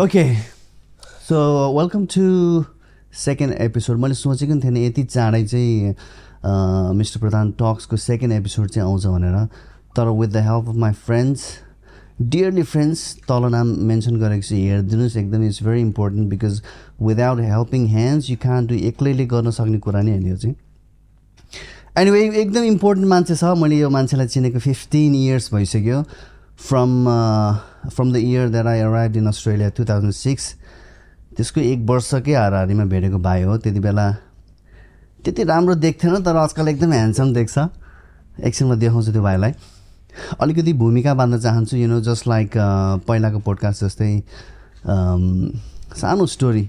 Okay so welcome to second episode मैले सोचेको पनि थिएन यति चाँडै चाहिँ मिस्टर प्रधान टक्सको सेकेन्ड एपिसोड चाहिँ आउँछ भनेर। तर with the help of my friends dearly friends तल नाम मेन्सन गरेको छु हेरिदिनुहोस् एकदम it's very important because without helping hands you कहाँ डु एक्लैले गर्न सक्ने कुरा नै होइन यो चाहिँ। एनिवे एकदम इम्पोर्टेन्ट मान्छे छ। मैले यो मान्छेलाई चिनेको फिफ्टिन इयर्स भइसक्यो। From from the year that I arrive in Australia two thousand six त्यसको एक वर्षकै हाराहारीमा भेटेको भाइ हो। त्यति बेला त्यति राम्रो देख्थेन तर आजकल एकदम ह्यान्डसम देख्छ। एकछिनमा देखाउँछु त्यो भाइलाई। अलिकति भूमिका बाँध्न चाहन्छु यु नो जस्ट लाइक पहिलाको पोडकास्ट जस्तै सानो स्टोरी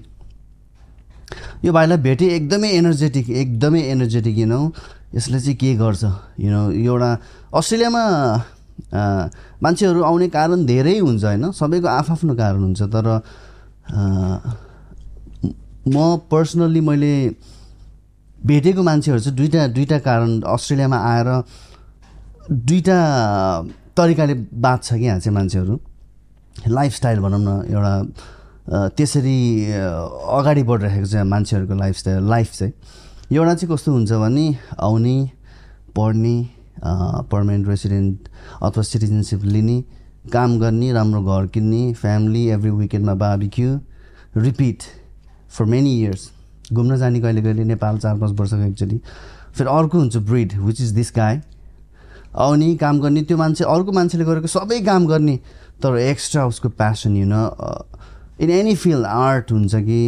यो भाइलाई भेटेँ एकदमै एनर्जेटिक एकदमै एनर्जेटिक यु नो यसले चाहिँ के गर्छ यु नो एउटा अस्ट्रेलियामा मान्छेहरू आउने कारण धेरै हुन्छ होइन? सबैको आफआफ्नो कारण हुन्छ तर म पर्सनल्ली मैले भेटेको मान्छेहरू चाहिँ दुइटा दुइटा कारण अस्ट्रेलियामा आएर दुइटा तरिकाले बाँच्छ कि यहाँ चाहिँ मान्छेहरू। लाइफस्टाइल भनौँ न एउटा त्यसरी अगाडि बढिरहेको छ मान्छेहरूको लाइफस्टाइल लाइफ चाहिँ। एउटा चाहिँ कस्तो हुन्छ भने आउने पढ्ने पर्मानेन्ट रेसिडेन्ट अथवा सिटिजनसिप लिने काम गर्ने राम्रो घर किन्ने family every विकेन्डमा barbecue repeat for many years घुम्न जाने कहिले कहिले नेपाल चार पाँच वर्षको एकचोटि फेरि अर्को हुन्छ breed which is this guy आउने काम गर्ने त्यो मान्छे अर्को मान्छेले गरेको सबै काम गर्ने तर एक्स्ट्रा उसको passion you know in any field art हुन्छ कि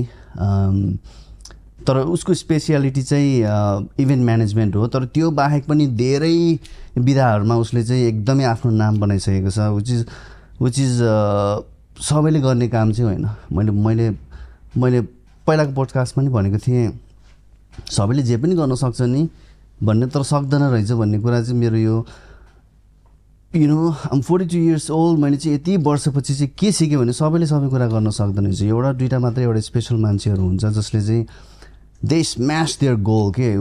तर उसको स्पेसियालिटी चाहिँ इभेन्ट म्यानेजमेन्ट हो। तर त्यो बाहेक पनि धेरै विधाहरूमा उसले चाहिँ एकदमै आफ्नो नाम बनाइसकेको छ विच इज विच इज सबैले गर्ने काम चाहिँ होइन। मैले मैले मैले पहिलाको पोडकास्ट पनि भनेको थिएँ सबैले जे पनि गर्न सक्छ नि भन्ने तर सक्दैन रहेछ भन्ने कुरा चाहिँ मेरो यो you know I'm forty two years old मैले चाहिँ यति वर्षपछि चाहिँ के सिकेँ भने सबैले सबै कुरा गर्न सक्दैन रहेछ। एउटा दुइटा मात्रै एउटा स्पेसल मान्छेहरू हुन्छ जसले चाहिँ दे स्म्यास देयर गोल के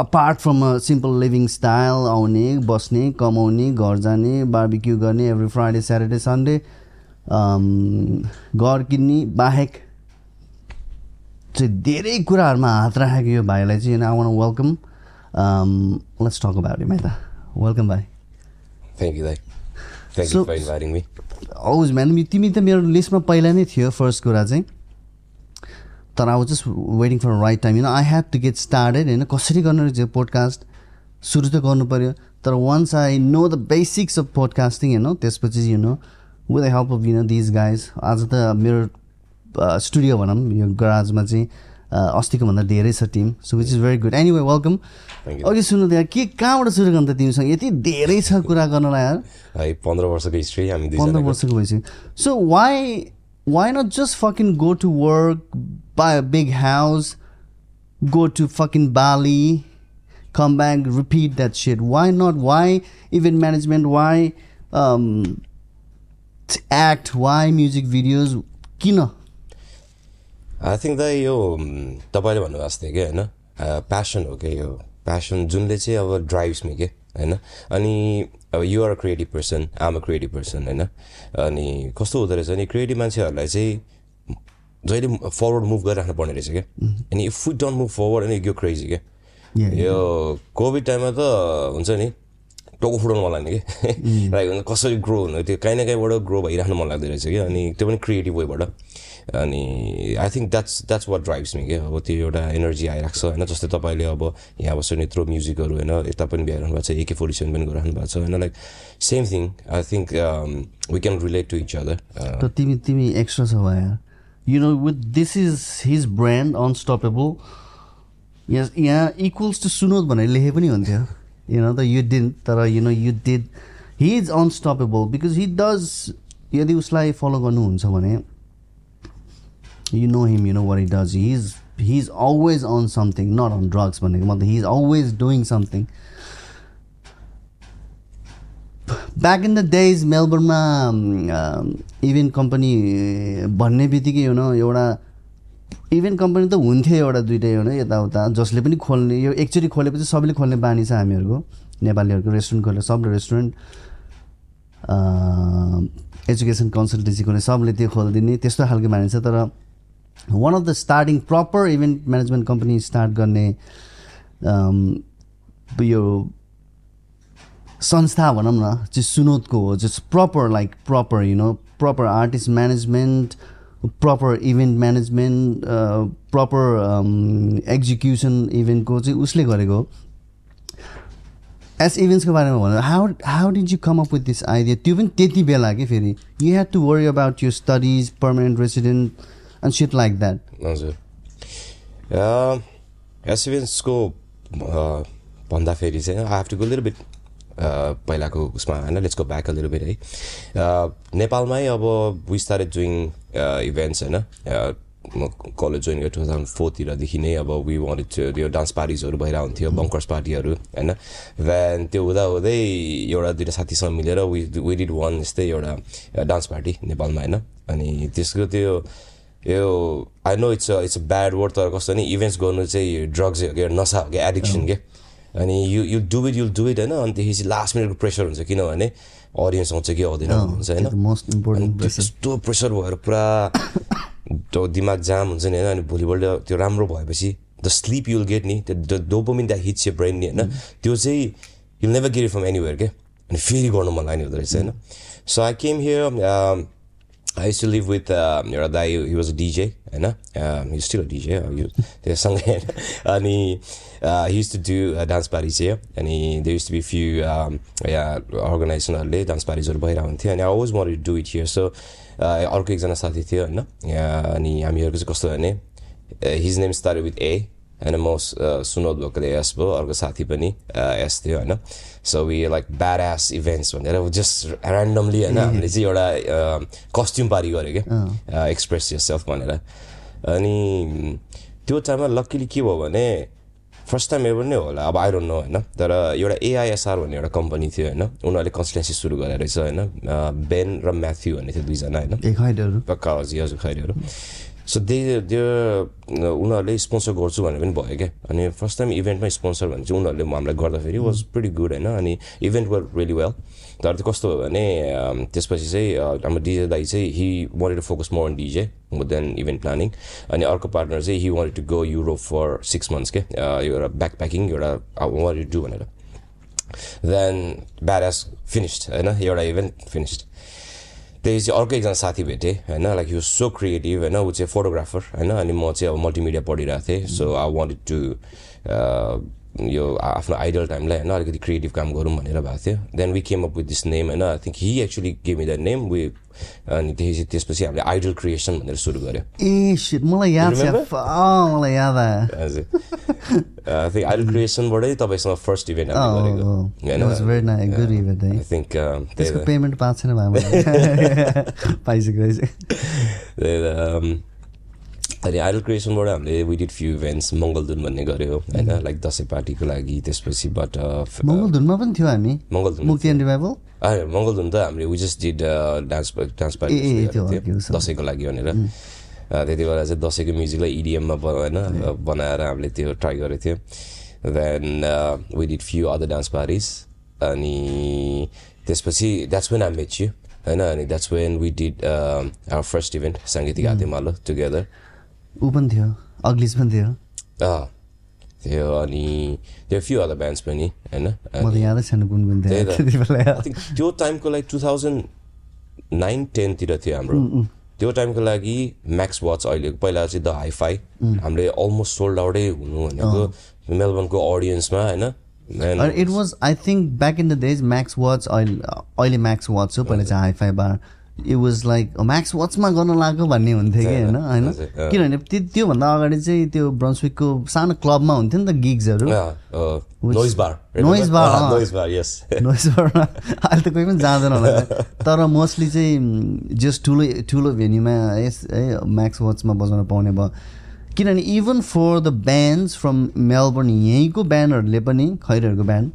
apart from a simple living style आउने बस्ने कमाउने घर जाने बार्बिक्यू गर्ने एभ्री फ्राइडे स्याटरडे सन्डे घर किन्ने बाहेक चाहिँ धेरै कुराहरूमा हात राखेको यो भाइलाई चाहिँ I want welcome let's talk about him है त वेलकम भाइ थ्याङ्क यू दाइ thank you for inviting me हौज तिमी त मेरो लिस्टमा पहिला नै थियो फर्स्ट कुरा चाहिँ. तर I was just waiting for right time होइन I have to get started होइन कसरी गर्नु रहेछ पोडकास्ट सुरु त गर्नु पऱ्यो तर once I know the basics of podcasting होइन त्यसपछि you know with the help of you know these guys आज त मेरो स्टुडियो भनौँ यो गराजमा चाहिँ अस्तिको भन्दा धेरै छ team so which is very good anyway welcome अघि सुन्नु त्यहाँ के कहाँबाट सुरु गर्नु त तिमीसँग? यति धेरै छ कुरा गर्नलाई यार। है पन्ध्र वर्षको हिस्ट्री हामी पन्ध्र वर्षको भइसक्यो। So why why not just fucking go to work, buy a big house, go to fucking Bali, come back, repeat that shit? Why not? Why event management? Why um, act? Why music videos? किन I think the यो तपाईँले भन्नुभएको जस्तै कि होइन passion हो क्या यो प्यासन जुनले चाहिँ अब ड्राइभ्स मी के होइन अनि अब you're creative person I'm a creative person होइन अनि कस्तो हुँदो रहेछ अनि क्रिएटिभ मान्छेहरूलाई चाहिँ जहिले फरवर्ड मुभ गरिराख्नु पर्ने रहेछ क्या। अनि if you don't move forward अनि यो क्रेजी क्या? यो कोभिड टाइममा त हुन्छ नि टाउको फुटाउनु मन लाग्ने कि लाइक कसरी ग्रो हुनु त्यो काहीँ न काहीँबाट ग्रो भइराख्नु मन लाग्दो रहेछ कि अनि त्यो पनि क्रिएटिभ वेबाट अनि I think that's that's what drives me क्या। अब त्यो एउटा एनर्जी आइरहेको छ होइन? जस्तै तपाईँले अब यहाँ बसेर यत्रो म्युजिकहरू होइन? यता पनि भ्याइरहनु भएको छ एके फोर्टी सेभेन पनि गरिरहनु भएको छ होइन? Like same thing I think we can relate to each other तिमी तिमी एक्स्ट्रा छ you know with this is his brand unstoppable यहाँ यहाँ इक्वल्स टु सुनोद भनेर लेखे पनि हुन्थ्यो you know the you didn't तर you know you did he is unstoppable because he does यदि उसलाई फलो गर्नुहुन्छ भने you know him you know what he does he is he is always on something not on drugs भनेको मतलब he is always doing something back in the days मेलबर्नमा event company भन्ने बित्तिकै no एउटा event company त हुन्थ्यो एउटा दुइटै एउटा यताउता। जसले पनि खोल्ने यो एकचोटि खोलेपछि सबैले खोल्ने बानी छ हामीहरूको नेपालीहरूको रेस्टुरेन्ट खोले सब रेस्टुरेन्ट एजुकेसन कन्सल्टेन्सी खोल्ने सबले त्यो खोलिदिने त्यस्तो खालको मानिन्छ तर one of the starting proper event management company start गर्ने अम, यो संस्था भनौँ न चाहिँ सुनोदको हो just proper like proper you know proper artist management proper event management proper execution इभेन्टको चाहिँ उसले गरेको हो। एस इभेन्ट्सको बारेमा भन्नु how how did you come up with this idea त्यो पनि त्यति बेला कि फेरि? You have to worry about your studies permanent resident and seat like that हजुर। एसिभेन्सको भन्दाखेरि चाहिँ I have to go little bit पहिलाको उसमा होइन let's go back a little bit है नेपालमै अब स्टार्टेड डुइङ इभेन्ट्स होइन। म कलेज जोइन गरेँ टु थाउजन्ड फोरतिरदेखि नै अब वी वान्टेड त्यो डान्स पार्टिजहरू भइरहेको हुन्थ्यो बङ्कर्स पार्टीहरू होइन। देन त्यो हुँदा हुँदै एउटा दुइटा साथीसँग मिलेर वी वी डिड वान यस्तै एउटा डान्स पार्टी नेपालमा होइन। अनि त्यसको त्यो यो I know it's it's bad word तर कस्तो नि इभेन्ट्स गर्नु चाहिँ ड्रग्स हो क्या नसा हो क्या एडिक्सन के? अनि you you do it you'll do it होइन? अनि त्यसपछि लास्ट मिनटको प्रेसर हुन्छ किनभने अडियन्स आउँछ कि आउँदैन हुन्छ होइन? मोस्ट इम्पोर्टेन्ट अनि त्यस्तो प्रेसर भएर पुरा त्यो दिमाग जाम हुन्छ नि होइन? अनि भोलिपल्ट त्यो राम्रो भएपछि द स्लिप युल गेट नि त्यो डोपोमिन द्याट हिट्स यो ब्रेन नि होइन? त्यो चाहिँ you'll never get from anywhere के अनि फेरि गर्नु मन लाग्ने हुँदो रहेछ होइन? So I came here I to live with एउटा दाई हि वाज अ डिजे होइन हि स्टिल अ डिजे त्योसँगै होइन अनि he to do dance party चाहिँ अनि they used to be few यहाँ अर्गनाइजेसनहरूले डान्स पार्टिजहरू भइरहेको हुन्थ्यो अनि I was want do it here so अर्को एकजना साथी थियो होइन अनि हामीहरूको चाहिँ कस्तो भने his name start with A होइन म सुनोद भएकोले एस भयो अर्को साथी पनि एस थियो होइन so we like bad ass events भनेर जस्ट ऱ्यान्डमली होइन हामीले चाहिँ एउटा कस्ट्युम पारी गऱ्यो क्या एक्सप्रेस यर सेल्फ भनेर अनि त्यो टाइममा लक्कीली के भयो भने फर्स्ट टाइम एभर नै होला. अब आई डोन्ट नो होइन? तर एउटा एआइएसआर भन्ने एउटा कम्पनी थियो होइन? उनीहरूले कन्सल्टेन्सी सुरु गरेर रहेछ होइन? बेन र म्याथ्यू भन्ने थियो दुईजना होइन? पक्का हजुर हजुर खैरीहरू। सो दे त्यो उनीहरूले स्पोन्सर गर्छु भनेर पनि भयो क्या अनि फर्स्ट टाइम इभेन्टमा स्पोन्सर भने चाहिँ उनीहरूले हामीलाई गर्दाखेरि वाज प्रिटी गुड होइन अनि इभेन्ट वर रियली वेल तर त्यो कस्तो भयो भने त्यसपछि चाहिँ हाम्रो डिजे दाई चाहिँ he wanted to focus more on DJ then event planning अनि अर्को पार्टनर चाहिँ he wanted to go Europe for six months के एउटा ब्याक प्याकिङ एउटा वान्टेड टु भनेर देन ब्याड एस फिनिस्ड होइन एउटा इभेन्ट फिनिस्ड त्यसपछि अर्को एकजना साथी भेटेँ होइन? लाइक यु सो क्रिएटिभ होइन? ऊ चाहिँ फोटोग्राफर होइन? अनि म चाहिँ अब मल्टिमिडिया पढिरहेको थिएँ सो आई वान्टेड टु यो आफ्नो आइडल टाइमलाई होइन? अलिकति क्रिएटिभ काम गरौँ भनेर भएको थियो। Then we came up with this name होइन? I think he actually gave the name we अनि त्यसपछि त्यसपछि हामीले आइडल क्रिएसन भनेर सुरु गऱ्यो ए मलाई याद छ। मलाई याद आयो। हजुर। आइडल क्रिएसनबाटै तपाईँसँग फर्स्ट इभेन्ट हामीले गरेको। आई थिङ्क त्यही त्यसको पेमेन्ट पाएको छैन पाइसक्यो त्यही त, um, अनि आइडल क्रिएसनबाट हामीले विडिड फ्यु इभेन्ट्स मङ्गलधुन भन्ने गऱ्यो होइन? लाइक दसैँ पार्टीको लागि त्यसपछिबाट मङ्गलधुनमा पनि थियो हामी। मङ्गलधुन मुक्ति एन्ड रिभाइभल होइन मङ्गलधुन त हामीले which just did dance dance party. दसैँको लागि भनेर। अ, त्यति बेला चाहिँ दसैँको म्युजिकलाई इडिएममा होइन बनाएर हामीले त्यो ट्राई गरेको थियो। Then we did few other dance parties अनि त्यसपछि that's when I met you होइन अनि that's when we did our first event Sangitik Hatemalo together ऊ पनि थियो अग्लिज पनि थियो। त्यो अनि त्यो फ्यु अदर ब्यान्ड्स पनि होइन? थियो त्यो टाइमको लागि टु थाउजन्ड नाइन टेनतिर थियो हाम्रो। त्यो टाइमको लागि म्याक्स वाच अहिले पहिला चाहिँ द हाइफाई हामीले अलमोस्ट सोल्ड आउटै हुनु भनेको मेलबर्नको अडियन्समा होइन? It was I think back in the days Max Watt's अहिले अहिले म्याक्स वाच हो पहिला चाहिँ Hi Fi Bar it was like Max वाचमा गर्न लाग्यो भन्ने हुन्थ्यो कि होइन? होइन। किनभने त्यो त्योभन्दा अगाडि चाहिँ त्यो ब्रन्सविकको सानो क्लबमा हुन्थ्यो नि त गिग्सहरू। नोइज बार। नोइज बार, अहिले त कोही पनि जाँदैन होला। तर मोस्टली चाहिँ जस्ट ठुलो ठुलो भेन्यूमा यस है म्याक्स वाचमा बजाउन पाउने भयो। किनभने even for the bands from Melbourne यहीँको ब्यान्डहरूले पनि खैरहरूको ब्यान्ड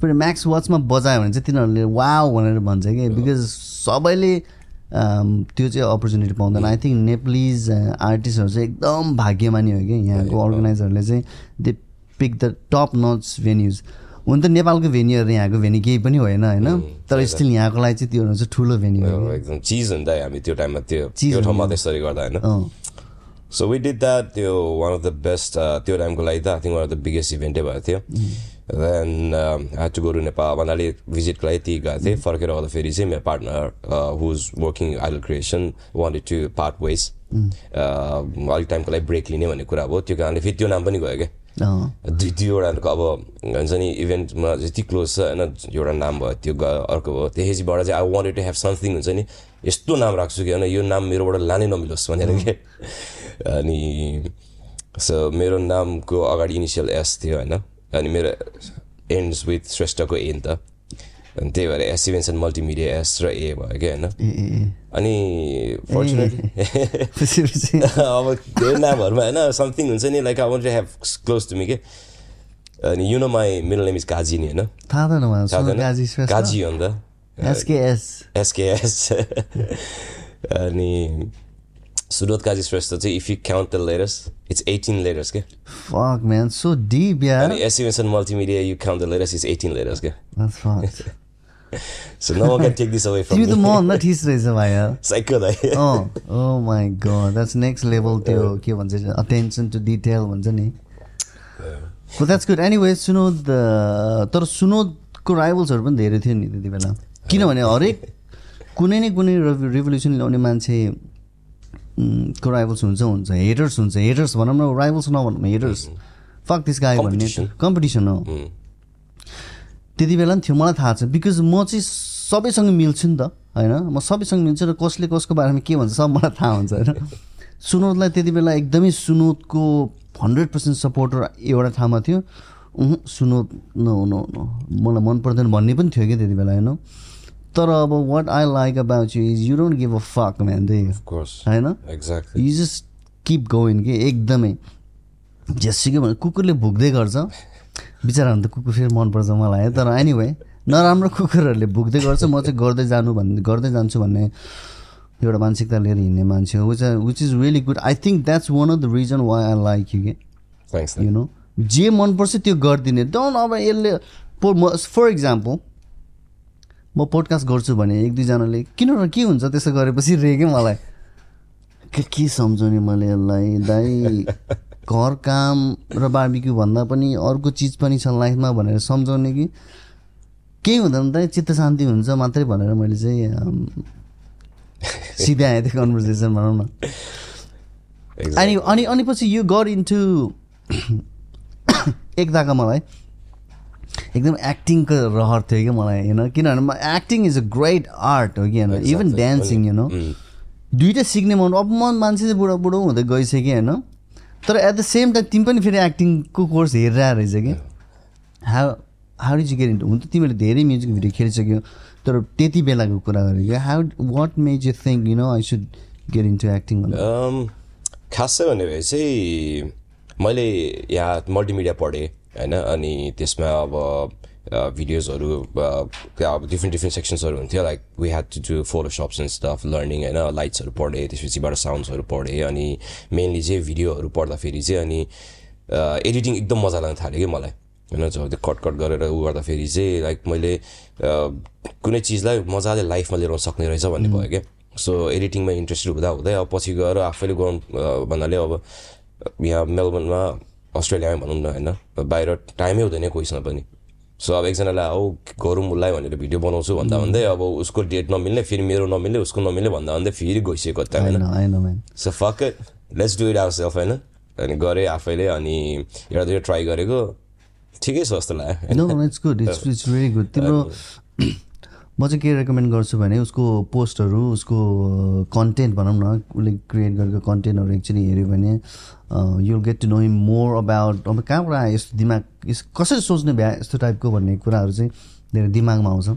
फेरि म्याक्स वाचमा बजायो भने चाहिँ तिनीहरूले वाव भनेर भन्छ कि। बिकज सबैले त्यो चाहिँ अपर्च्युनिटी पाउँदैन। आई थिङ्क नेप्लिज आर्टिस्टहरू चाहिँ एकदम भाग्यमानी हो कि। यहाँको अर्गनाइजरहरूले चाहिँ they pick the top notch venues हुन त नेपालको भेन्यूहरू यहाँको भेन्यू केही पनि होइन होइन? तर स्टिल यहाँको लागि चाहिँ त्यो चाहिँ ठुलो भेन्यू हो एकदम चिज हुन्छ हामी त्यो टाइममा त्यो चिज त्यो। ठाउँमा त्यसरी गर्दा होइन? सो वी डिड द्याट त्यो वान अफ द बेस्ट त्यो टाइमको लागि त I think one of the biggest इभेन्टै भएको थियो। देन ह्याड टु गोरु नेपाल भन्नाले भिजिटको लागि ती गएको थिएँ फर्केर आउँदाखेरि चाहिँ मेरो partner who's working Idol Creation wanted to part ways अलिक टाइमको लागि ब्रेक लिने भन्ने कुरा भयो त्यो कारणले फेरि त्यो नाम पनि गयो क्या दुई दुईवटाको अब हुन्छ नि इभेन्टमा जति क्लोज छ होइन एउटा नाम भयो त्यो अर्को भयो त्यसपछिबाट चाहिँ I wanted to have something हुन्छ नि यस्तो नाम राख्छु कि होइन यो नाम मेरोबाट लानै नमिलोस् भनेर के अनि सो मेरो नामको अगाडि इनिसियल एस थियो होइन अनि मेरो एन्ड्स विथ श्रेष्ठको ए नि त अनि त्यही भएर S events and multimedia S र ए भयो क्या होइन अनि फर्चुनेटली अब धेरै नामहरूमा होइन समथिङ हुन्छ नि like I want to have close to me के अनि you know my middle name is Kaji नि होइन काजी हो नि त एसकेएस एसकेएस अनि काजी श्रेष्ठ चाहिँ if you count the letters it's eighteen letters के फक म्यान सो डिप यार अनि SMS and multimedia you count the letters it's eighteen letters के That's fucked. So no can take this away तिमी त from मभन्दा ठिस रहेछ भाइ यार साइको दाइ अँ ओ my god that's next level त्यो के भन्छ अटेन्सन टु डिटेल भन्छ नि that's good anyway Sunod uh, तर सुनोदको राइभल्सहरू पनि धेरै थियो नि त्यति बेला। किनभने हरेक कुनै न कुनै रिभोल्युसन ल्याउने मान्छे को राइभल्स हुन्छ हुन्छ हेटर्स हुन्छ हेटर्स भनौँ न राइभल्स नभनौँ हेटर्स फक दिस गाई भन्ने. कम्पिटिसन हो त्यति बेला पनि थियो मलाई थाहा छ। बिकज म चाहिँ सबैसँग मिल्छु नि त होइन? म सबैसँग मिल्छु र कसले कसको बारेमा के भन्छ सब मलाई थाहा हुन्छ होइन? सुनोदलाई त्यति बेला एकदमै सुनोदको हन्ड्रेड पर्सेन्ट सपोर्टर एउटा ठाउँमा थियो। Sunod no no no. मलाई मन पर्दैन भन्ने पनि थियो क्या त्यति बेला होइन? तर अब what I like about you is you don't give a fuck man they होइन exactly you just keep going कि एकदमै जेसुकै भने कुकुरले भुक्दै गर्छ बिचरा भने त कुकुर फेरि मनपर्छ मलाई है तर एनिवे नराम्रो कुकुरहरूले भुक्दै गर्छ म चाहिँ गर्दै जानु भन्ने गर्दै जान्छु भन्ने एउटा मानसिकता लिएर हिँड्ने मान्छे हो which which is really good I think that's one of the reason why I like you के यु नो जे मनपर्छ त्यो गरिदिने डोन्ट अब यसले फर इक्जाम्पल म पोडकास्ट गर्छु भने एक दुईजनाले किन के हुन्छ त्यसो गरेपछि रे क्या मलाई? के के सम्झाउने मैले यसलाई दाइ घर काम र बार्बिक्यू भन्दा पनि अर्को चिज पनि छ लाइफमा भनेर सम्झाउने कि? केही हुँदैन दाइ चित्त शान्ति हुन्छ मात्रै भनेर मैले चाहिँ सिधै आएँ त्यो कन्भर्सेसन भनौँ न। अनि अनि अनि पछि यो गर इन्टु एकताका मलाई एकदम एक्टिङको रहर थियो क्या मलाई होइन किनभने acting is a great art हो कि होइन इभन. Dancing you know. दुइटै सिक्ने मन अब म मान्छे चाहिँ बुढो बुढो हुँदै गइसकेँ होइन तर एट द सेम टाइम तिमी पनि फेरि एक्टिङको कोर्स हेरेर आएर रहेछ कि? How how does get into हुन त तिमीले धेरै म्युजिक भिडियो खेलिसक्यो तर त्यति बेलाको कुरा गरेको how what makes you think you know I should get into acting खासै चाहिँ मैले यहाँ मल्टिमिडिया पढेँ। होइन? अनि त्यसमा अब भिडियोजहरू अब डिफ्रेन्ट डिफ्रेन्ट सेक्सन्सहरू हुन्थ्यो। Like we had to do photoshops and stuff learning होइन? लाइट्सहरू पढेँ त्यसपछिबाट साउन्ड्सहरू पढेँ अनि मेनली चाहिँ भिडियोहरू पढ्दाखेरि चाहिँ अनि एडिटिङ एकदम मजा लाग्न थाल्यो कि मलाई। होइन? जो त्यो कट कट गरेर उ गर्दाखेरि चाहिँ लाइक मैले कुनै चिजलाई मजाले लाइफमा लिएर आउन सक्ने रहेछ भन्ने भयो क्या। सो एडिटिङमा इन्ट्रेस्टेड हुँदा हुँदै अब पछि गएर आफैले गराउनु अ, भन्नाले अब यहाँ मेलबर्नमा अस्ट्रेलियामै भनौँ न होइन? बाहिर टाइमै हुँदैन कोहीसँग पनि। सो अब एकजनालाई औ गरौँ उसलाई भनेर भिडियो बनाउँछु भन्दा भन्दै अब उसको डेट नमिल्ने फेरि मेरो नमिल्ने उसको नमिल्ने भन्दा भन्दै फेरि गइसक्यो कता होइन? So fuck let's do it our self होइन? अनि गरेँ आफैले अनि एउटा दुइटा ट्राई गरेको। ठिकै छ जस्तो लाग्यो। तिम्रो म चाहिँ के रेकमेन्ड गर्छु भने उसको पोस्टहरू उसको कन्टेन्ट भनौँ न उसले क्रिएट गरेको कन्टेन्टहरू एक्चुली हेऱ्यो भने you'll get to know him more about अब कहाँबाट आयो यस्तो दिमाग यस कसरी सोच्ने भ्या यस्तो टाइपको भन्ने कुराहरू चाहिँ धेरै दिमागमा आउँछ।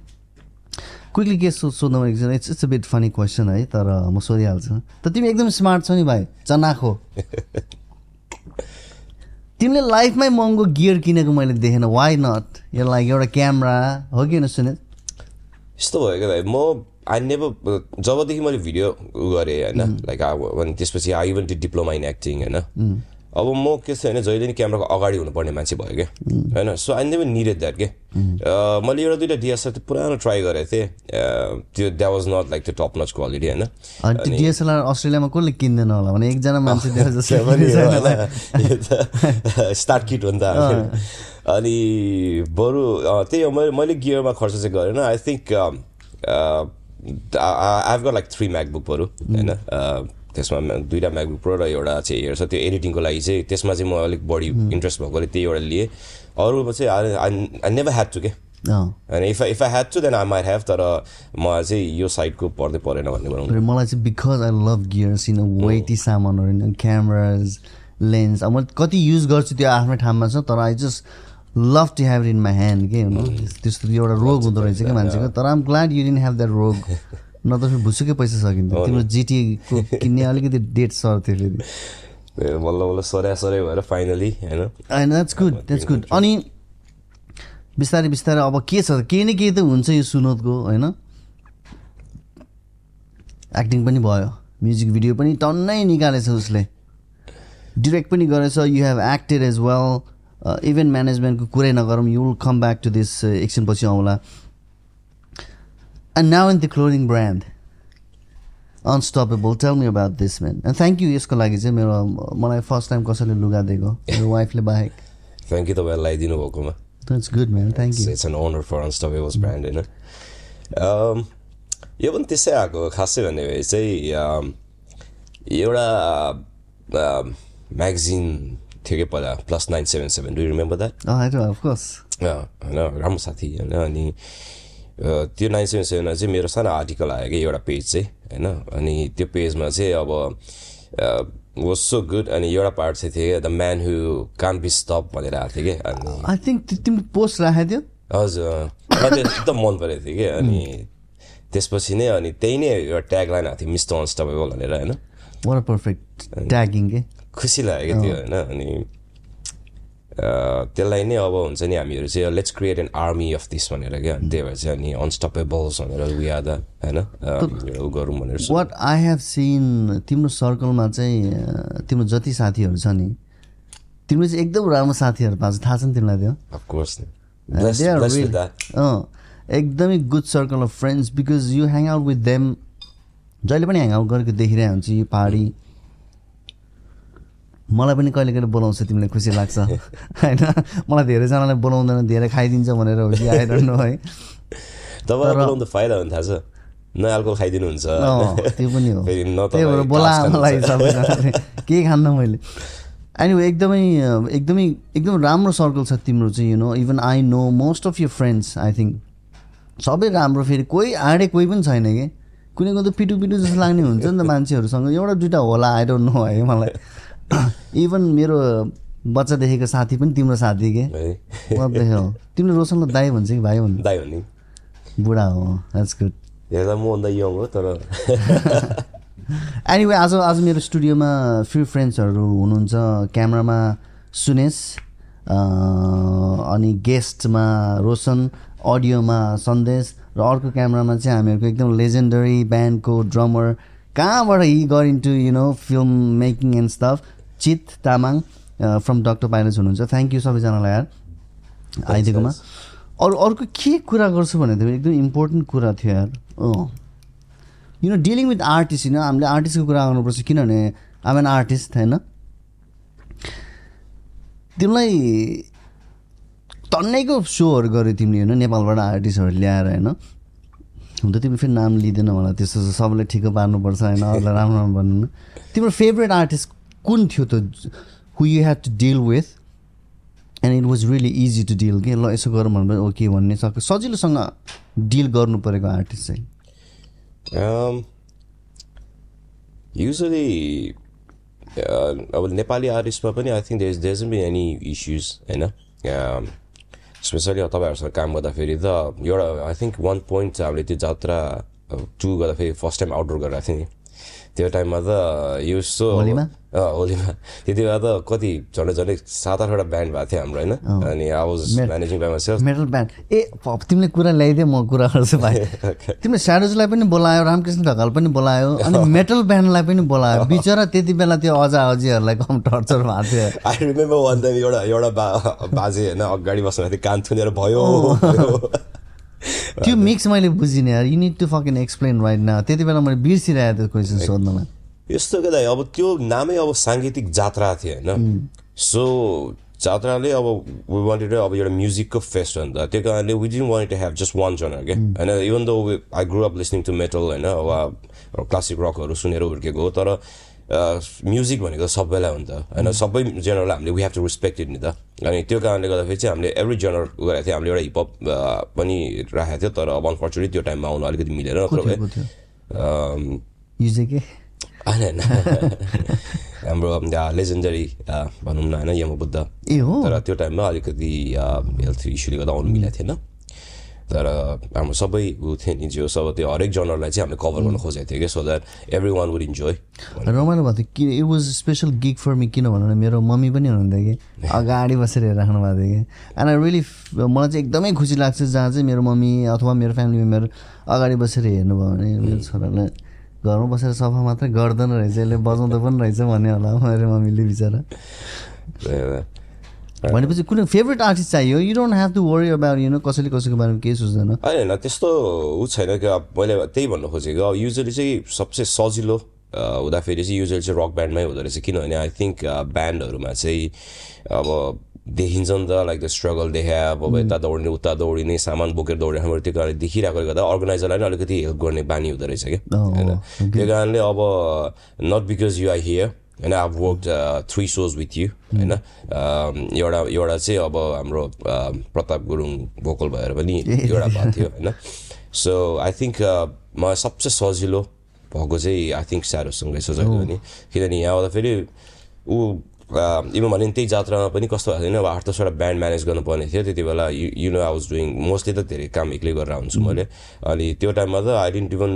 क्विकली के सो सोध्नु it's it's a bit funny question है तर म सोधिहाल्छु। त तिमी एकदम स्मार्ट छौ नि भाइ चनाखो। तिमीले लाइफमै महँगो गियर किनेको मैले देखेन वाइ नट यो लाइक एउटा क्यामरा हो कि होइन सुने यस्तो भयो क्या दाइ म आई नेभर जबदेखि मैले भिडियो गरेँ होइन लाइक अनि त्यसपछि I even to diploma in acting होइन। अब म के छ भने जहिले नि क्यामेराको अगाडि हुनुपर्ने मान्छे भयो क्या। होइन so I never needed that के मैले एउटा दुइटा डिएसएल पुरानो ट्राई गरेको थिएँ। त्यो द्याट वाज नट लाइक त्यो टप नच क्वालिटी होइन डिएसएलआर अस्ट्रेलियामा कसले किन्दैन होला भने एकजना मान्छे पनि। होइन? स्टार्ट किट हो नि त। अनि बरु त्यही हो मैले मैले गियरमा खर्च चाहिँ गरेन। I think I got like three म्याकबुकहरू होइन? त्यसमा दुइटा म्याकबुक प्रो र एउटा चाहिँ हेर्छ त्यो एडिटिङको लागि चाहिँ त्यसमा चाहिँ म अलिक बढी इन्ट्रेस्ट भएकोले त्यही एउटा लिएँ। अरूमा चाहिँ आई नेभर ह्याड टु के। होइन if if I had to then I might have तर म चाहिँ यो साइडको पर्दै परेन भन्ने तर मलाई चाहिँ because I love gears in वेटी सामानहरू क्यामराज लेन्स अब म कति युज गर्छु त्यो आफ्नै ठाउँमा छ तर I just love to have in my hand के हुनु त्यस्तो एउटा रोग हुँदो रहेछ क्या मान्छेको तर I'm glad you didn't have that रोग न त फेरि भुसुकै पैसा सकिन्थ्यो। तिम्रो जिटीको किन्ने अलिकति डेट सर्थ्यो फेरि। ए, बल्ल बल्ल सरै भएर फाइनली होइन? होइन द्याट्स गुड द्याट्स गुड अनि बिस्तारै बिस्तारै अब के छ? केही न केही त हुन्छ यो सुनोदको होइन? एक्टिङ पनि भयो म्युजिक भिडियो पनि टन्नै निकालेछ उसले। डिरेक्ट पनि गरेछ you have acted as well event म्यानेजमेन्टको कुरै नगरौँ you will come back to this एकछिनपछि आउँला। And now in the clothing brand unstoppable tell me about this man and thank you यसको लागि चाहिँ मेरो मलाई फर्स्ट टाइम कसैले लुगा दिएको मेरो वाइफले बाहेक। थ्याङ्क यू तपाईँलाई लगाइदिनु भएकोमा। That's good man thank you it's an honour for unstoppables brand होइन Um, यो पनि त्यसै आएको खासै भन्ने चाहिँ um, एउटा म्यागजिन थियो कि पहिला plus nine seven seven do remember that of course होइन राम्रो साथी होइन अनि त्यो नाइन सेभेन सेभेनमा चाहिँ मेरो सानो आर्टिकल आयो कि एउटा पेज चाहिँ होइन अनि त्यो पेजमा चाहिँ अब वाज सो गुड अनि एउटा पार्ट चाहिँ थियो the man who can be stop भनेर आएको थियो कि अनि आई थिङ्क तिमीले पोस्ट राखेको थियो हजुर एकदम मन परेको थियो कि अनि त्यसपछि नै अनि त्यही नै एउटा ट्याग लाइन आएको थियो मिस्टर अनस्टपेबल भनेर होइन पर्फेक्ट ट्यागिङ के खुसी लाग्यो क्या त्यो होइन। अनि त्यसलाई नै अब हुन्छ नि हामीहरू चाहिँ let's create an army of this भनेर क्या। त्यही भएर चाहिँ अनि अनस्टपेबल्स भनेर द होइन? ऊ गरौँ भनेर so- what I have seen तिम्रो सर्कलमा चाहिँ तिम्रो जति साथीहरू छ नि तिम्रो चाहिँ एकदम राम्रो साथीहरू पाएको छ थाहा छ नि तिमीलाई त्यो? Of course. Uh, Blessed, they are blessed really- with that. अँ एकदमै good circle of friends because you hang out with them जहिले पनि ह्याङ आउट गरेको देखिरहेको हुन्छ यो पहाडी। मलाई पनि कहिले कहिले बोलाउँछ तिमीलाई खुसी लाग्छ। होइन? मलाई धेरैजनालाई बोलाउँदैन धेरै खाइदिन्छ भनेर हो कि? आइरहनु नो है। तपाईँलाई बोलाउनु त फाइदा हुन्छ थाहा छ न अल्कोहल खाइदिनुहुन्छ। त्यो पनि हो। त्यही भएर। सबैजनाले केही खान्न मैले? एनिवे एकदमै एकदमै एकदम राम्रो सर्कल छ तिम्रो चाहिँ you know even I know most of your friends I think सबै राम्रो फेरि कोही आँडे कोही पनि छैन कि? कुनै कुनै त पिटु पिटु जस्तो लाग्ने हुन्छ नि त मान्छेहरूसँग। एउटा दुइटा होला आई डोन्ट नो है मलाई। इभन मेरो बच्चादेखिको साथी पनि तिम्रो साथी के? है? तिमीले रोशनलाई दाई भन्छ कि भाइ भन्छ? दाइ हो नि बुढा हो द्याट्स गुड हेर्दा मभन्दा यङ हो तर एनिवे आज आज मेरो स्टुडियोमा फ्यु फ्रेन्ड्सहरू हुनुहुन्छ। क्यामरामा सुनेश अनि गेस्टमा रोशन अडियोमा सन्देश र अर्को क्यामरामा चाहिँ हामीहरूको एकदम लेजेन्डरी ब्यान्डको ड्रमर कहाँबाट he got into you know film making and stuff Chit Tamang from Doctor Pilots हुनुहुन्छ। थ्याङ्क यू सबैजनालाई यार। आइदिएकोमा। अरू अर्को के कुरा गर्छु भने त एकदम इम्पोर्टेन्ट कुरा थियो यार। अँ। You know dealing with artist होइन हामीले आर्टिस्टको कुरा गर्नुपर्छ किनभने आम एन आर्टिस्ट होइन? तिमीलाई तन्नैको सोहरू गर्यो तिमीले होइन? नेपालबाट आर्टिस्टहरू ल्याएर होइन? हुन त तिमीले फेरि नाम लिँदैन होला त्यस्तो सबैलाई ठिक पार्नुपर्छ होइन? अरूलाई राम्रो राम्रो भन्नु तिम्रो फेभरेट आर्टिस्ट कुन थियो त who you have to deal with and it was really easy to deal के? ल यसो गरौँ भनेर ओके भन्ने सक्यो सजिलोसँग डिल गर्नु परेको आर्टिस्ट चाहिँ? Um, usually uh, अब नेपाली आर्टिस्टमा पनि I think there there be any issues होइन? स्पेसली अब तपाईँहरूसँग काम गर्दाखेरि त एउटा आई थिङ्क वान पोइन्ट हामीले त्यो जात्रा टु गर्दाखेरि फर्स्ट टाइम आउटडोर गरेको थियौँ नि त्यो टाइममा त यो सो होलीमा? त्यति बेला त कति झन्डै झन्डै सात आठवटा ब्यान्ड भएको थियो हाम्रो होइन? अनि I was managing metal band ए तिमीले कुरा ल्याइदियो म कुरा गर्छु भाइ। तिमीले स्याडोजलाई पनि बोलायो रामकृष्ण ढकाल पनि बोलायो अनि मेटल ब्यान्डलाई पनि बोलायो। बिचरा त्यति बेला त्यो अजा अजीहरूलाई कम टर्चर भएको थियो। आई रिमेम्बर वान टाइम एउटा एउटा बाजे होइन अगाडि बस्नु थियो कान थुनेर भयो। त्यो मिक्स मैले बुझिनँ यार। You need to fucking explain right न त्यति बेला मैले बिर्सिरहेको त्यो क्वेसन सोध्नलाई यस्तो के दाइ अब त्यो नामै अब साङ्गीतिक जात्रा थियो होइन? सो जात्राले अब वी वान्टेड अब एउटा म्युजिकको फेस्ट हो नि त। त्यो कारणले we didn't want to have just one genre के होइन even though I grow up listening to metal होइन अब क्लासिक रकहरू सुनेर हुर्केको हो तर म्युजिक भनेको सबैलाई हो नि त। होइन सबै जेनरलाई हामीले वी हेभ टु रेस्पेक्टेड नि त। अनि त्यो कारणले गर्दाखेरि चाहिँ हामीले एभ्री जेनर गरेको थियो। हामीले एउटा हिपहप पनि राखेको थियो तर अब अनफर्चुनेटली त्यो टाइममा आउनु अलिकति मिलेर के होइन हाम्रो लेजेन्डरी भनौँ न होइन यमबुद्ध। ए हो? तर त्यो टाइममा अलिकति हेल्थ इस्युले गर्दा आउनु मिलेको थिएन। तर हाम्रो सबै ऊ थियो नि जो सब त्यो हरेक जनरलाई चाहिँ हामीले कभर गर्न खोजेको थियो कि so that every one would enjoy रमाइलो भएको थियो कि it was special gig for me किन भन्नु मेरो मम्मी पनि हुनुहुन्थ्यो कि अगाडि बसेर हेरिराख्नु भएको थियो कि। एन्ड आई रियली मलाई चाहिँ एकदमै खुसी लाग्छ जहाँ चाहिँ मेरो मम्मी अथवा मेरो फ्यामिली मेम्बर अगाडि बसेर हेर्नुभयो भने मेरो छोरालाई घरमा बसेर सफा मात्रै गर्दैन रहेछ यसले बजाउँदो पनि रहेछ भन्ने होला मेरो मम्मीले बिचरा। भनेपछि कुनै फेभरेट आर्टिस्ट चाहियो? You don't have to worry about you know कसैले कसैको बारेमा केही सोच्दैन। होइन होइन त्यस्तो ऊ छैन कि अब मैले त्यही भन्नु खोजेको। अब युजली चाहिँ सबसे सजिलो हुँदाखेरि चाहिँ युजली चाहिँ रक ब्यान्डमै हुँदो रहेछ। किनभने आई थिङ्क ब्यान्डहरूमा चाहिँ अब देखिन्छ नि त लाइक द स्ट्रगल देखा अब यता दौडिने उता दौडिने सामान बोकेर दौडिने त्यो कारणले देखिरहेकोले गर्दा अर्गनाइजरलाई पनि अलिकति हेल्प गर्ने बानी हुँदो रहेछ कि होइन। त्यो कारणले अब not because you are here होइन I work three shows with you होइन एउटा एउटा चाहिँ अब हाम्रो प्रताप गुरुङ भोकल भएर पनि एउटा भएको थियो होइन? सो आई थिङ्क मलाई सबसे सजिलो भएको चाहिँ आई थिङ्क स्यारोसँगै छ जहिले पनि। किनभने यहाँ आउँदा फेरि ऊ इभन भने त्यही जात्रामा पनि कस्तो भएको थिएन अब आठ दसवटा ब्यान्ड म्यानेज गर्नुपर्ने थियो त्यति बेला you know I was doing mostly त धेरै काम एक्लै गरेर हुन्छु मैले। अनि त्यो टाइममा त I didn't even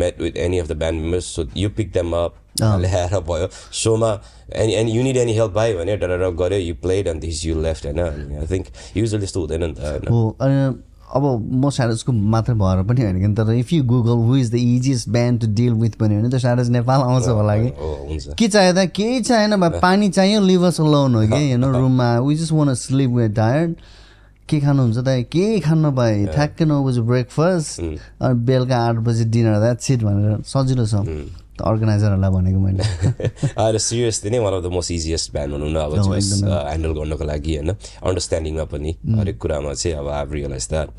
meet with any of the band members so you pick them up ल्याएर भयो। सोमा any any you need any help पायो भने डर गऱ्यो you played and this you left होइन? आई थिङ्क युजली त्यस्तो हुँदैन नि त होइन? अब म स्याडजको मात्र भएर पनि होइन कि तर if you Google who is the easiest band to deal with पनि भने त स्याडज नेपाल आउँछ होला कि? के चाहियो त? केही चाहिएन भाइ पानी चाहियो लिभर्स लोन हो कि? हेर्नु रुममा we just want sleep way tired के खानुहुन्छ त? केही खानु नपाए ठ्याक्कै नौ बजी ब्रेकफास्ट अनि बेलुका आठ बजी डिनर द्याट सिट भनेर सजिलो छ। अर्गनाइजरहरूलाई भनेको मैले। अहिले सिरियसली नै one of the most easiest band भनौँ न अब ह्यान्डल गर्नको लागि होइन। अन्डरस्ट्यान्डिङमा पनि हरेक कुरामा चाहिँ अब आई रियलाइज द्याट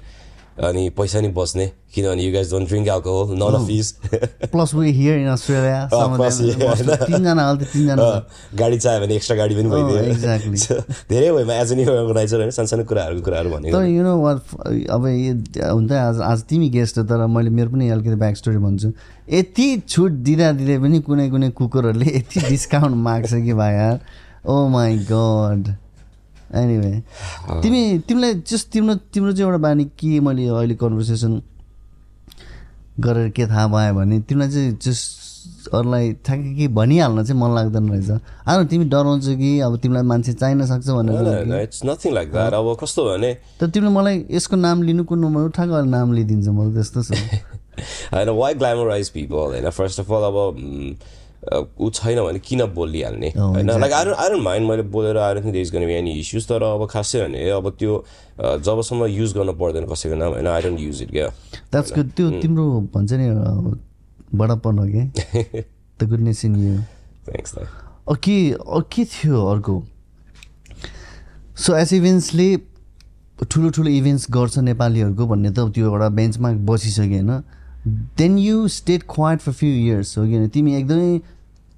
अनि पैसा नि बच्ने किनभने you guys don't drink alcohol none of these plus we here in Australia तिनजना गाडी चाहियो भने एक्स्ट्रा गाडी पनि भइदियो. So, धेरै भयो एज एन अर्गनाइजर होइन सानसानो कुराहरूको कुराहरू भनेको। तर यु नो अब हुन्छ आज आज तिमी गेस्ट हो तर मैले मेरो पनि अलिकति ब्याक स्टोरी भन्छु। यति छुट दिँदा दिँदै पनि कुनै कुनै कुकुरहरूले यति डिस्काउन्ट माग्छ कि भाइ यार। ओ माई गड एनिवे तिमी तिमीलाई जस्ट तिम्रो तिम्रो चाहिँ एउटा बानी के मैले अहिले कन्भर्सेसन गरेर के थाहा भयो भने तिमीलाई चाहिँ जस्ट अरूलाई ठ्याक्कै के भनिहाल्न चाहिँ मन लाग्दैन रहेछ। आएर तिमी डराउँछ कि अब तिमीलाई मान्छे चाहिन सक्छ भनेर इट्स नथिङ लाइक द्याट अब कस्तो भने तर तिमीले मलाई यसको नाम लिनु कुन नम्बर उठाएको अहिले नाम लिइदिन्छ मलाई त्यस्तो छ। होइन वाइ ग्ल्यामराइज पिपल होइन फर्स्ट अफ अल अब mm, ऊ छैन भने किन बोलिहाल्ने? होइन? लाइक आई डोन्ट माइन्ड मैले बोलेर there is gonna be any issues तर अब खासै भने अब त्यो जबसम्म युज गर्न पर्दैन कसैको नाम होइन? आई डोन्ट युज इट क्या? त्यो तिम्रो भन्छ नि बडापन हो कि? The goodness in you thanks के के थियो अर्को? सो एस इभेन्ट्सले ठुलो ठुलो इभेन्ट्स गर्छ नेपालीहरूको भन्ने त त्यो एउटा बेन्चमा बसिसक्यो होइन? Then you stayed quiet for few years हो कि होइन तिमी एकदमै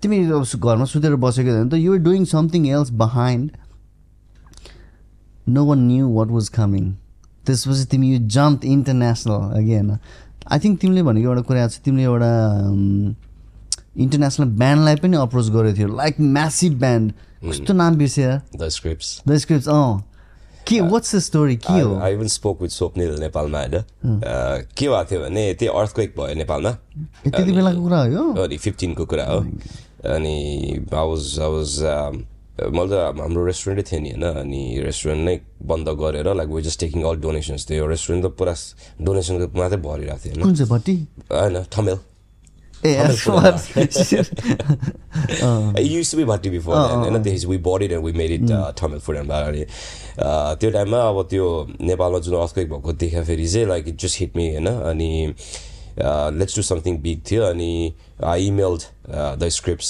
तिमी घरमा सुतेर बसेको त you're doing something else behind no one knew what was coming त्यसपछि तिमी यु जम्प इन्टरनेसनल अघि होइन आई थिङ्क तिमीले भनेको एउटा कुरा छ। तिमीले एउटा इन्टरनेसनल ब्यान्डलाई पनि अप्रोच गरेको थियो। लाइक म्यासिभ ब्यान्ड कस्तो नाम बिर्सेर द स्क्रिप्ट्स द स्क्रिप्ट अँ। के वाट्स द स्टोरी के हो I even spoke with Swapnil नेपालमा होइन के भएको थियो भने त्यही अर्थक्वेक भयो नेपालमा त्यति बेलाको कुरा हो अनि फिफ्टिनको कुरा हो अनि आवाज आवाज मैले त हाम्रो रेस्टुरेन्टै थियो नि होइन अनि रेस्टुरेन्ट नै बन्द गरेर like we just taking all donations थियो रेस्टुरेन्ट त पुरा डोनेसनको मात्रै भरिरहेको थियो होइन होइन Thamel Uh, It used to be Bhatti before then, होइन त्यसपछि made it uh, Tamil food and bar अनि uh, त्यो टाइममा अब त्यो नेपालमा जुन अर्थक्वेक भएको देख्दाखेरि चाहिँ like it just hit me होइन अनि लेट्स डु समथिङ बिग थियो अनि आई इमेल्ड द स्क्रिप्ट्स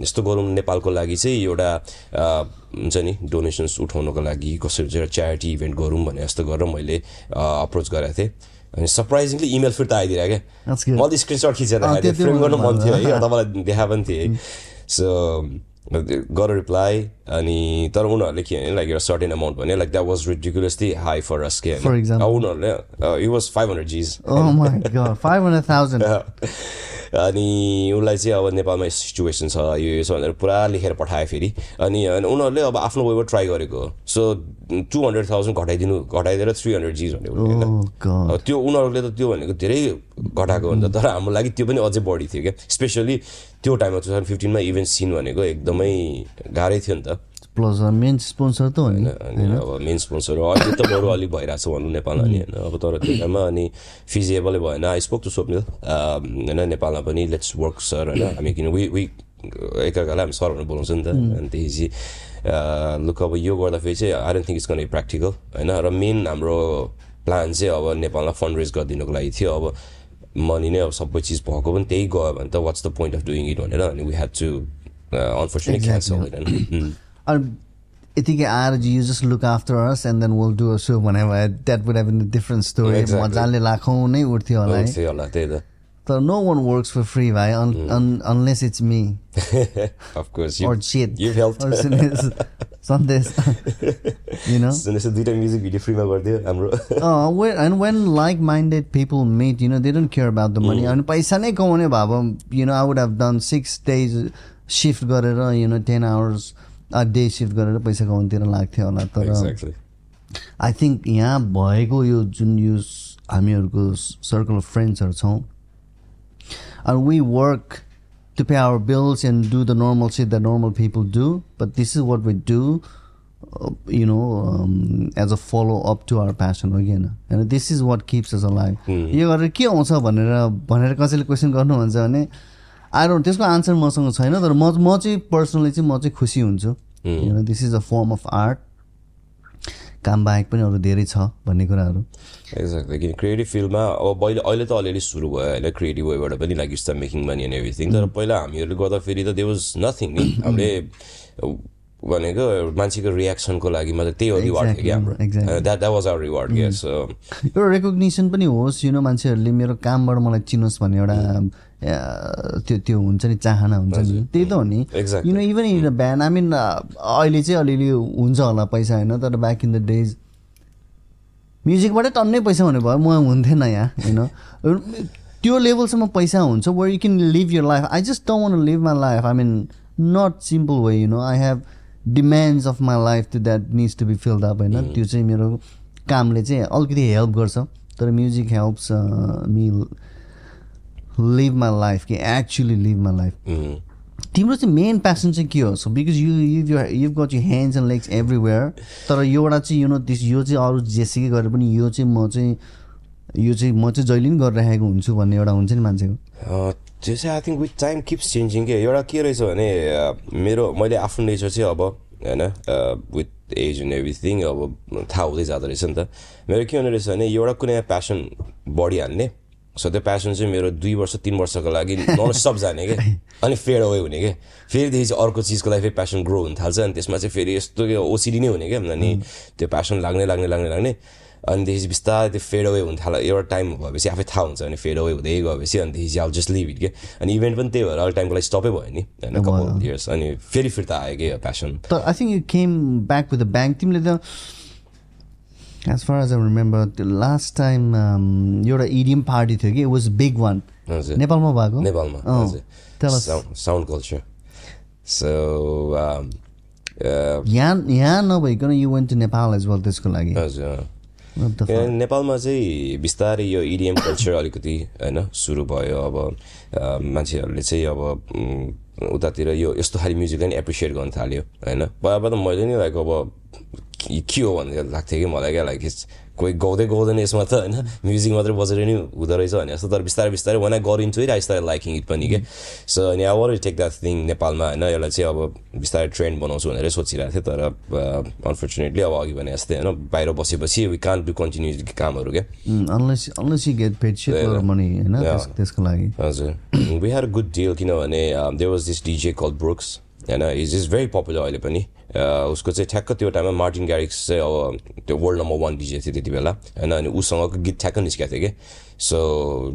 यस्तो गरौँ नेपालको लागि चाहिँ एउटा uh, हुन्छ नि डोनेसन्स उठाउनको लागि कसरी चाहिँ च्यारिटी इभेन्ट गरौँ भने जस्तो गरेर मैले अप्रोच गरेको थिएँ। अनि सरप्राइजिङली इमेल फिर्ता आइदिएर क्या. मैले स्क्रिनसट खिचेर फ्रेम गर्नु मन थियो है तपाईँलाई देखा पनि थिएँ सो गर रिप्लाई अनि तर उनीहरूले के भने लाइक एउटा सर्टेन अमाउन्ट भने like that was ridiculously high for us के For example? उनीहरूले it was five hundred Gs Oh my god, 500,000. अनि उसलाई चाहिँ अब नेपालमा यस्तो सिचुएसन छ यो यो छ भनेर पुरा लेखेर पठायो फेरि। अनि उनीहरूले अब आफ्नो वेबाट ट्राई गरेको हो। सो टू हन्ड्रेड थाउजन्ड घटाइदिनु घटाइदिएर थ्री हन्ड्रेड जिज भनेको होइन Oh त्यो उनीहरूले त त्यो भनेको धेरै घटाएको हुन्छ तर हाम्रो लागि त्यो पनि अझै बढी थियो क्या। स्पेसली त्यो टाइममा टु थाउजन्ड फिफ्टिनमा इभेन्ट सिन भनेको एकदमै गाह्रै थियो नि त। A main sponsor त हो नि। अनि अब मेन स्पोन्सर हो। अहिले त बरु अलिक भइरहेको छ भनौँ नेपालमा नि होइन। अब तर त्यो टाइममा अनि फिजिएबलै भएन। आई स्पोक टु स्वप्निल होइन नेपालमा पनि लेट्स वर्क सर होइन। हामी किन वी वी एकअर्कालाई हामी सर भनेर बोलाउँछ नि त। अनि त्यसपछि लुक अब यो गर्दाखेरि चाहिँ आई डोन्ट थिङ्क इट्स कन प्र्याक्टिकल होइन। र मेन हाम्रो प्लान चाहिँ अब नेपालमा फन्ड रेज गरिदिनुको लागि थियो। अब मनी नै अब सबै चिज भएको पनि त्यही गयो भने त what's the point of doing it भनेर अनि वी ह्याड टु. क्यान्सल होइन यतिकै आएर you just look after us and then will do so भने that would have different story. मजाले लाखौँ नै उठ्थ्यो होला त्यही त तर no one works for free भाइ unless it's me of course you, or shit you've helped or Sunesh, Sandesh you know सुनेछ दुइटा म्युजिक भिडियो फ्रीमा गरिदियो हाम्रो uh, when, and when like-minded people meet, you know, they don't care about the money. अनि पैसा नै कमाउने भए भए, you know, I would have done six days shift गरेर, you know, ten hours a day shift गरेर पैसा कमाउनुतिर लाग्थ्यो होला तर आई थिङ्क यहाँ भएको यो जुन यो हामीहरूको सर्कल अफ फ्रेन्ड्सहरू छौँ and we work to pay our bills and do the normal shit that normal people do but this is what we do uh, you know um, as a follow up to our passion होइन and this is what keeps us alive यो गरेर के आउँछ भनेर भनेर कसैले question गर्नुहुन्छ भने डोन्ट त्यसको आन्सर मसँग छैन तर म म चाहिँ पर्सनली चाहिँ म चाहिँ खुसी हुन्छु you know this is a form of art काम बाहेक पनि अरू धेरै छ भन्ने कुराहरू। एक्ज्याक्टली किन क्रिएटिभ फिल्डमा अब अहिले अहिले त अलिअलि सुरु भयो होइन? क्रिएटिभ वेबाट पनि like star making money and everything तर पहिला हामीहरूले गर्दाखेरि त दे वाज नथिङ नि? हामीले भनेको मान्छेको रियाक्सनको लागि मात्रै त्यही हो रिवार्ड थियो कि हाम्रो। Exactly. That that was our reward क्या सो एउटा रेकग्निसन पनि होस् यु नो मान्छेहरूले मेरो कामबाट मलाई चिनोस् भन्ने एउटा अ, त्यो त्यो हुन्छ नि चाहना हुन्छ नि। त्यही त हो नि. You know even in band I mean अहिले चाहिँ अलिअलि हुन्छ होला पैसा होइन तर ब्याक इन द डेज म्युजिकबाटै टन्नै पैसा हुने भयो म हुन्थेन यहाँ होइन त्यो लेभलसम्म पैसा हुन्छ where you can live your life I just don't want live my life I mean not simple way you know I have demands of my life to that needs to be filled up होइन? त्यो चाहिँ मेरो कामले चाहिँ अलिकति help गर्छ। तर music helps me live my life कि एक्चुली लिभ माई लाइफ तिम्रो चाहिँ मेन प्यासन चाहिँ के हो? So because you you you got you hands and legs everywhere तर एउटा चाहिँ यु नो दिस यो चाहिँ अरू जेसुकै गरेर पनि यो चाहिँ म चाहिँ यो चाहिँ म चाहिँ जहिले पनि गरिरहेको हुन्छु भन्ने एउटा हुन्छ नि मान्छेको। त्यो चाहिँ I think with time keeps changing के एउटा के रहेछ भने मेरो मैले आफ्नो नेचर चाहिँ अब होइन विथ एज एन्ड एभ्रिथिङ अब थाहा हुँदै जाँदो रहेछ नि त। मेरो के हुने रहेछ भने एउटा कुनै प्यासन बढिहाल्ने सो त्यो प्यासन चाहिँ मेरो दुई वर्ष तिन वर्षको लागि नन स्टप जाने क्या अनि फेड अवे हुने क्या फेरिदेखि चाहिँ अर्को चिजको लागि फेरि प्यासन ग्रो हुन थाल्छ अनि त्यसमा चाहिँ फेरि यस्तो ओसिडी नै हुने क्या अनि त्यो प्यासन लाग्ने लाग्ने लाग्ने लाग्ने। अनि त्यसपछि बिस्तारै त्यो फेड अवे हुन थाल्यो एउटा टाइम भएपछि आफै थाहा हुन्छ अनि फेड अवे हुँदै गएपछि अनि त्यसपछि अब जस्ट लिभ इट के अनि इभेन्ट पनि त्यही भएर अलिक टाइमको लागि स्टपै भयो नि होइन कपाल इयर्स अनि फेरि फिर्ता आयो कि प्यासन तर I think you came back with the bang तिमीले त as far as I remember त्यो लास्ट टाइम एउटा इडिएम पार्टी थियो कि इट वाज बिग वान हजुर नेपालमा भएको नेपालमा. साउन्ड कल्चर सो यहाँ यहाँ नभइकन you went to Nepal as well त्यसको लागि हजुर नेपालमा चाहिँ बिस्तारै यो इडिएम कल्चर अलिकति होइन सुरु भयो। अब मान्छेहरूले चाहिँ अब उतातिर यो यस्तो खालि म्युजिकलाई नि एप्रिसिएट गर्न थाल्यो होइन? पहिला त मैले नि लाइक अब के के हो भनेर लाग्थ्यो कि मलाई क्या? लाइक कोही गाउँदै गाउँदैन यसमा त होइन। म्युजिक मात्रै बजेर नि हुँदो रहेछ भने जस्तो। तर बिस्तारै बिस्तारै went I into it I start liking it पनि के। सो अनि I want take that thing नेपालमा होइन। यसलाई चाहिँ अब बिस्तारै ट्रेन्ड बनाउँछु भनेरै सोचिरहेको थिएँ। तर अनफर्चुनेटली अब अघि भने जस्तै होइन बाहिर बसेपछि वी कान डु कन्टिन्यू कामहरू क्या त्यसको लागि। हजुर। वी हेड गुड डिल किनभने they was this DJ call Brooks होइन इज इज भेरी पपुलर अहिले पनि. Uh, उसको चाहिँ ठ्याक्क त्यो टाइममा मार्टिन ग्यारिक्स चाहिँ अब त्यो वर्ल्ड नम्बर वान डिजे थियो त्यति बेला। होइन अनि उसँगको गीत ठ्याक्क निस्केको थियो कि। सो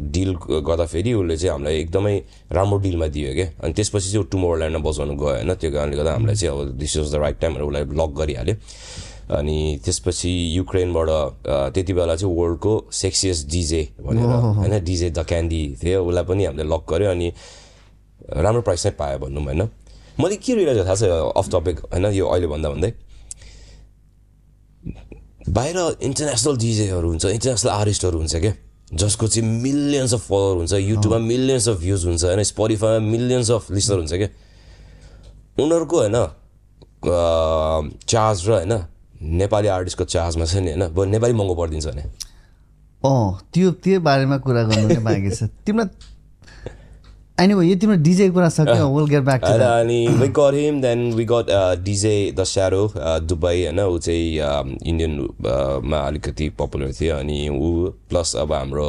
डिल गर्दाखेरि उसले चाहिँ हामीलाई एकदमै राम्रो डिलमा दियो क्या अनि त्यसपछि चाहिँ ऊ टुमोर ल्यान्डमा बजाउनु गयो होइन? त्यो कारणले गर्दा हामीलाई चाहिँ अब this is the right time उसलाई लक गरिहाल्यो। अनि त्यसपछि युक्रेनबाट अ, त्यति बेला चाहिँ वर्ल्डको सेक्सियस डिजे भनेर होइन? डिजे द क्यान्डी थियो। उसलाई पनि हामीले लक गऱ्यो अनि राम्रो प्राइस नै पायो भनौँ होइन मैले के रियलाइज थाहा छ अफ टपिक होइन यो अहिले भन्दा भन्दै? बाहिर इन्टरनेसनल डिजेहरू हुन्छ इन्टरनेसनल आर्टिस्टहरू हुन्छ क्या जसको चाहिँ मिलियन्स अफ फलोवर हुन्छ युट्युबमा मिलियन्स अफ भ्युज हुन्छ होइन स्पोटिफाईमा मिलियन्स अफ लिस्टर हुन्छ क्या। उनीहरूको होइन चार्ज र होइन नेपाली आर्टिस्टको चार्जमा छ नि होइन नेपाली महँगो परिदिन्छ भने। अँ त्यो त्यो बारेमा कुरा गर्नु नै बाँकी छ। तिमीलाई भयो यो तिम्रो डिजे कुरा सक्यो विल गेट ब्याक टु होइन अनि we got him then we got DJ the Sarrow Dubai होइन ऊ चाहिँ इन्डियन मा अलिकति पपुलर थियो अनि ऊ प्लस अब हाम्रो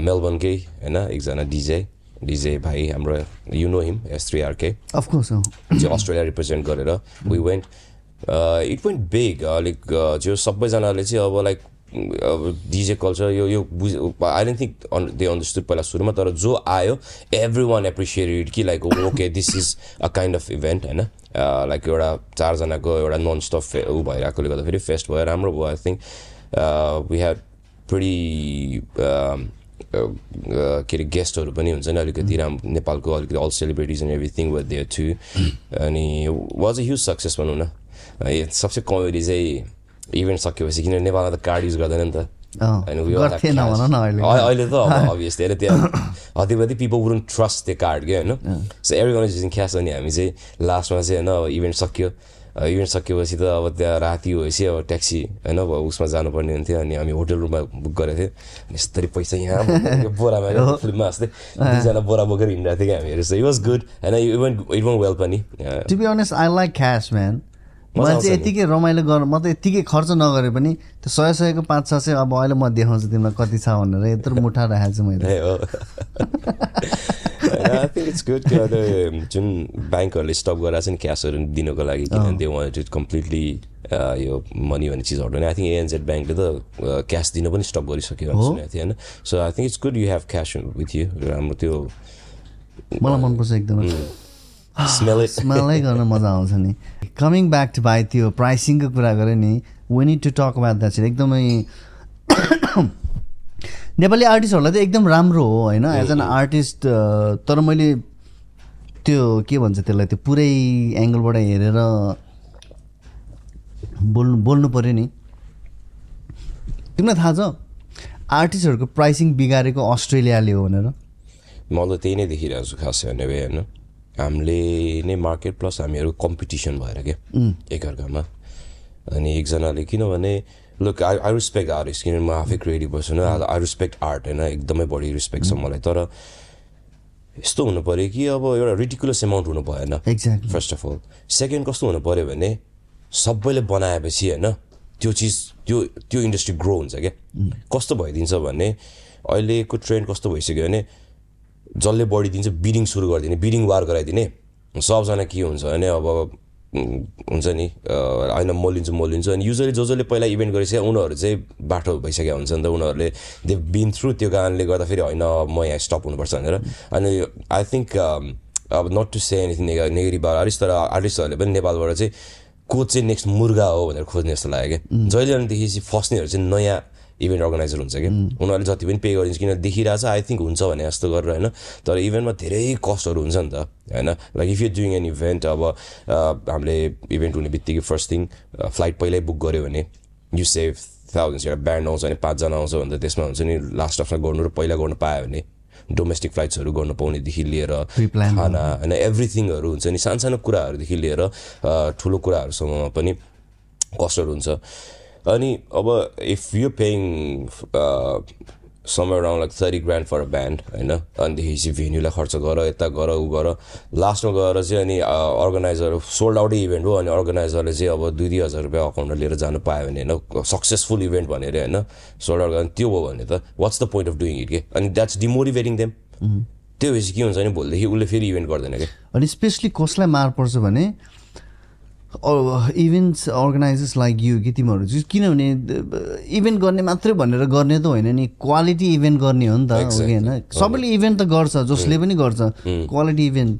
मेलबर्नकै होइन एकजना डिजे डिजे भाइ हाम्रो you know him S three R K of course चाहिँ अस्ट्रेलिया रिप्रेजेन्ट गरेर we went it went big like त्यो सबैजनाले चाहिँ अब लाइक अब डिजे कल्चर यो यो बुझ I don't think they understood पहिला सुरुमा तर जो आयो एभ्री वान एप्रिसिएटेड कि like okay this is a kind of event होइन? लाइक एउटा चारजनाको एउटा नन स्टप ऊ भइरहेकोले गर्दाखेरि फेस्ट भयो राम्रो भयो I think we have pretty के अरे गेस्टहरू पनि हुन्छ नि अलिकति राम नेपालको अलिकति all celebrities and everything were there too अनि वाज अ ह्युज सक्सेस भनौँ न। यो सबसे कमेडी चाहिँ इभेन्ट सकिएपछि किनभने नेपालमा त कार्ड युज गर्दैन नि त अहिले त अब अभियसली होइन त्यहाँ हतिपति पिपल वुडन्ट ट्रस्ट त्यो कार्ड क्या होइन so every one is using cash अनि हामी चाहिँ लास्टमा चाहिँ होइन अब इभेन्ट सक्यो इभेन्ट सकिएपछि त अब त्यहाँ राति भएपछि अब ट्याक्सी होइन अब उसमा जानुपर्ने हुन्थ्यो अनि हामी होटल रुममा बुक गरेको थियो अनि यस्तरी पैसा यहाँ बोरामा फिल्ममा जस्तै दुईजना बोरा बोकेर हिँडिरहेको थियो क्या हामीहरू सो इट वाज गुड होइन इभन इट वान वेल पनि मलाई चाहिँ नि। यतिकै रमाइलो गर म त यतिकै खर्च नगरे पनि त्यो सय सयको पाँच छ चाहिँ अब अहिले म देखाउँछु तिमीलाई कति छ भनेर यत्रो मुठा राखेको छु मैले आई थिङ्क इट्स गुड त्यो अहिले जुन ब्याङ्कहरूले स्टप गरेर चाहिँ क्यासहरू दिनको लागि किनभने दे वान्ट इट कम्प्लिटली यो मनी भन्ने चिज हटाउने आई थिङ्क एएनजेड ब्याङ्कले त क्यास दिन पनि स्टप गरिसक्यो सुनेको थिएँ होइन? So I think it's good you have cash with you राम्रो त्यो मलाई मनपर्छ एकदमै। स्मेल स्मेलै गर्न मजा आउँछ नि। कमिङ ब्याक टु भाइ त्यो प्राइसिङको कुरा गरेँ नि we need to talk about that एकदमै नेपाली आर्टिस्टहरूलाई त एकदम राम्रो हो होइन? एज एन आर्टिस्ट तर मैले त्यो के भन्छ त्यसलाई त्यो पुरै एङ्गलबाट हेरेर बोल्नु बोल्नु पऱ्यो नि। तिमीलाई थाहा छ आर्टिस्टहरूको प्राइसिङ बिगारेको अस्ट्रेलियाले हो भनेर? म त त्यही नै देखिरहेको छु खास भए होइन हामीले नै मार्केट प्लस हामीहरू कम्पिटिसन भएर क्या एकअर्कामा। अनि एकजनाले किनभने look I I respect artist किनभने म आफै creative person I respect art होइन एकदमै बढी रेस्पेक्ट छ मलाई। तर यस्तो हुनु पऱ्यो कि अब एउटा रिटिकुलस एमाउन्ट हुनु भएन। Exactly first of all second कस्तो हुनु पऱ्यो भने सबैले बनाएपछि होइन त्यो चिज त्यो त्यो इन्डस्ट्री ग्रो हुन्छ क्या कस्तो भइदिन्छ भने अहिलेको ट्रेन्ड कस्तो भइसक्यो भने जसले बढी दिन्छ बिडिङ सुरु गरिदिने बिडिङ वार गराइदिने। सबजना के हुन्छ भने अब हुन्छ नि होइन म लिन्छु म लिन्छु अनि युजली जो जसले पहिला इभेन्ट गरिसक्यो उनीहरू चाहिँ बाटो भइसकेको हुन्छ नि त। उनीहरूले दे बिन थ्रु त्यो कारणले गर्दाखेरि होइन म यहाँ स्टप हुनुपर्छ भनेर। अनि आई थिङ्क अब not to say anything negative artist तर आर्टिस्टहरूले पनि नेपालबाट चाहिँ को चाहिँ नेक्स्ट मुर्गा हो भनेर खोज्ने जस्तो लाग्यो क्या। जहिले अनिदेखि फस्नेहरू चाहिँ नयाँ इभेन्ट अर्गनाइजर हुन्छ कि? उनीहरूले जति पनि पे गरिन्छ किन देखिरहेको छ आई थिङ्क हुन्छ भने जस्तो गरेर होइन? तर इभेन्टमा धेरै कस्टहरू हुन्छ नि त होइन? Like if you doing an event अब अ, हामीले इभेन्ट हुने बित्तिकै फर्स्ट थिङ फ्लाइट पहिल्यै बुक गऱ्यो भने यु सेभ थाउजन्ड एउटा ब्यान्ड आउँछ भने पाँचजना आउँछ भने त त्यसमा हुन्छ नि लास्ट अफमा गर्नु र पहिला गर्नु पायो भने डोमेस्टिक फ्लाइट्सहरू गर्नु पाउनेदेखि लिएर खाना होइन? एभ्रिथिङहरू हुन्छ नि सानो सानो कुराहरूदेखि लिएर अ, ठुलो कुराहरूसम्ममा पनि कस्टहरू हुन्छ। अनि अब if you paying somewhere around like thirty grand for a band होइन अनिदेखि चाहिँ भेन्यूलाई खर्च गर यता गर ऊ गर लास्टमा गएर चाहिँ अनि अर्गनाइजर सोल्ड आउटै इभेन्ट हो अनि अर्गनाइजरले चाहिँ अब दुई दुई हजार रुपियाँ अकाउन्टमा लिएर जानु पायो भने होइन सक्सेसफुल इभेन्ट भनेर होइन सोल्ड आउट गर्ने त्यो हो भने त what's the point of doing it के? अनि द्याट्स डिमोटिभेटिङ देम त्यो भएपछि के हुन्छ भने भोलिदेखि उसले फेरि इभेन्ट गर्दैन क्या अनि स्पेसली कसलाई मार पर्छ भने इभेन्ट्स अर्गनाइजर्स लाइक यु कि तिमीहरू चाहिँ किनभने इभेन्ट गर्ने मात्रै भनेर गर्ने त होइन नि क्वालिटी इभेन्ट गर्ने हो नि त. होइन? सबैले इभेन्ट त गर्छ जसले पनि गर्छ। क्वालिटी इभेन्ट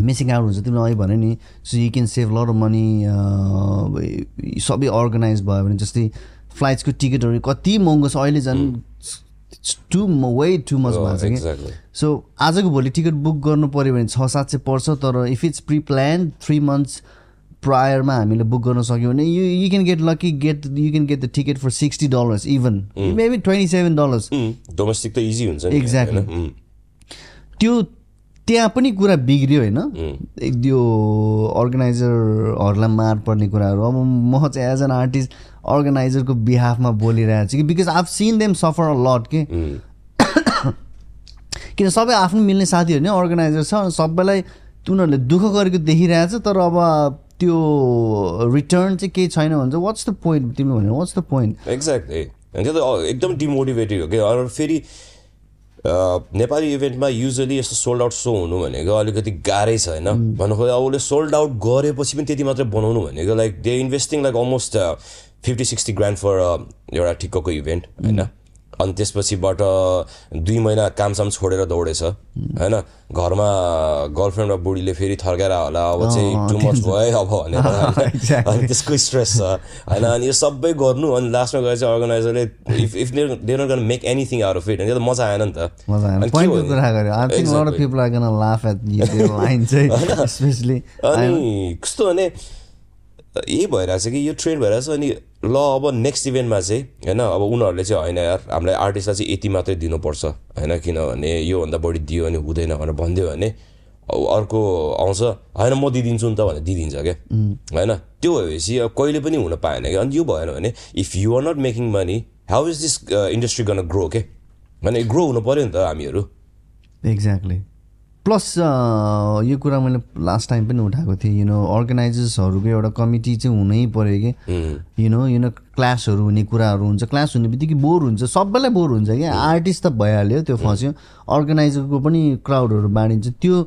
मिसिङ आउट हुन्छ। तिमीले अघि भने नि so you can save of money सबै अर्गनाइज भयो भने जस्तै फ्लाइट्सको टिकटहरू कति महँगो छ अहिले झन् टु वे टु मच भएको छ कि। सो आजको भोलि टिकट बुक गर्नु पऱ्यो भने छ सात सय पर्छ तर if it's pre plan three months प्रायरमा हामीले बुक गर्न सक्यौँ भने you you can get lucky get you can get the ticket for sixty dollars even maybe twenty seven dollars domestic त इजी हुन्छ. होइन? उम्, त्यो त्यहाँ पनि कुरा बिग्रियो होइन? एक त्यो अर्गनाइजरहरूलाई मार पर्ने कुराहरू। अब म चाहिँ एज एन आर्टिस्ट अर्गनाइजरको बिहाफमा बोलिरहेको छु कि because I've seen them suffer a lot के। उम्, किन सबै आफ्नो मिल्ने साथीहरू नै अर्गनाइजर छ सबैलाई उनीहरूले दुःख गरेको देखिरहेछ तर अब त्यो रिटर्न चाहिँ केही छैन भन्छ वाट्स द पोइन्ट तिमीले भने वाट्स द पोइन्ट एक्ज्याक्टली त्यो त एकदम डिमोटिभेटेड हो कि? अरू फेरि नेपाली इभेन्टमा युजली यस्तो सोल्ड आउट सो हुनु भनेको अलिकति गाह्रै छ होइन? भन्नु खोज्दा अब उसले सोल्ड आउट गरेपछि पनि त्यति मात्रै बनाउनु भनेको like they investing like almost fifty sixty grand for एउटा ठिक्कको इभेन्ट होइन? अनि त्यसपछिबाट दुई महिना कामसाम छोडेर दौडेछ होइन? घरमा गर्लफ्रेन्ड र बुढीले फेरि थर्काएर होला अब चाहिँ टु मच भयो अब भनेर. अनि त्यसको स्ट्रेस छ होइन? अनि यो सबै गर्नु अनि लास्टमा गएर चाहिँ अर्गनाइजरले if if they're not make anything out of it अनि त मजा आएन नि त। अनि कस्तो भने यही भइरहेछ कि यो ट्रेन्ड भइरहेछ अनि ल अब नेक्स्ट इभेन्टमा चाहिँ होइन अब उनीहरूले चाहिँ होइन यार हामीलाई आर्टिस्टलाई चाहिँ यति मात्रै दिनुपर्छ होइन किनभने योभन्दा बढी दियो भने हुँदैन भनेर भनिदियो भने अब अर्को आउँछ होइन म दिइदिन्छु नि त भनेर दिइदिन्छ क्या होइन त्यो भएपछि अब कहिले पनि हुन पाएन क्या अनि यो भएन भने if you are not making money how is this industry gonna grow के भने ग्रो हुनु पऱ्यो नि त हामीहरू। एक्ज्याक्टली प्लस यो कुरा मैले लास्ट टाइम पनि उठाएको थिएँ यु नो अर्गनाइजर्सहरूको एउटा कमिटी चाहिँ हुनै पऱ्यो कि। यु नो यु नो क्लासहरू हुने कुराहरू हुन्छ क्लास हुने बित्तिकै बोर हुन्छ सबैलाई बोर हुन्छ क्या। आर्टिस्ट त भइहाल्यो त्यो फस्यो। अर्गनाइजरको पनि क्राउडहरू बाँडिन्छ। त्यो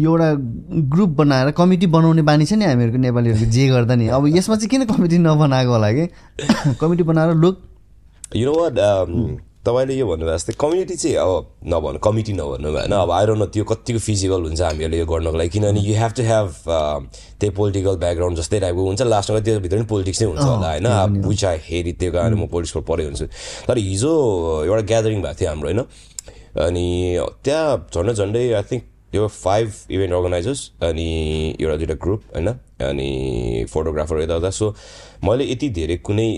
एउटा ग्रुप बनाएर कमिटी बनाउने बानी छ नि हामीहरूको नेपालीहरूको जे गर्दा नि। अब यसमा चाहिँ किन कमिटी नबनाएको होला कि? कमिटी बनाएर लुक यु नो वाट तपाईँले यो भन्नुभयो जस्तै कम्युनिटी चाहिँ अब नभन्नु कमिटी नभन्नु होइन अब आइरहनु न त्यो कतिको फिजिकल हुन्छ हामीहरूले यो गर्नको लागि। किनभने यु हेभ टु हेभ त्यही पोलिटिकल ब्याकग्राउन्ड जस्तै टाइपको हुन्छ। लास्टमा त्यो भित्र पनि पोलिटिक्स नै हुन्छ होला होइन? विच आई हेरी त्यो कारण म पोलिटिक्सको परे हुन्छु। तर हिजो एउटा ग्यादरिङ भएको थियो हाम्रो होइन? अनि त्यहाँ झन्डै झन्डै आई थिङ्क यो फाइभ इभेन्ट अर्गनाइजर्स अनि एउटा दुइटा ग्रुप होइन? अनि फोटोग्राफर यताउता सो मैले यति धेरै कुनै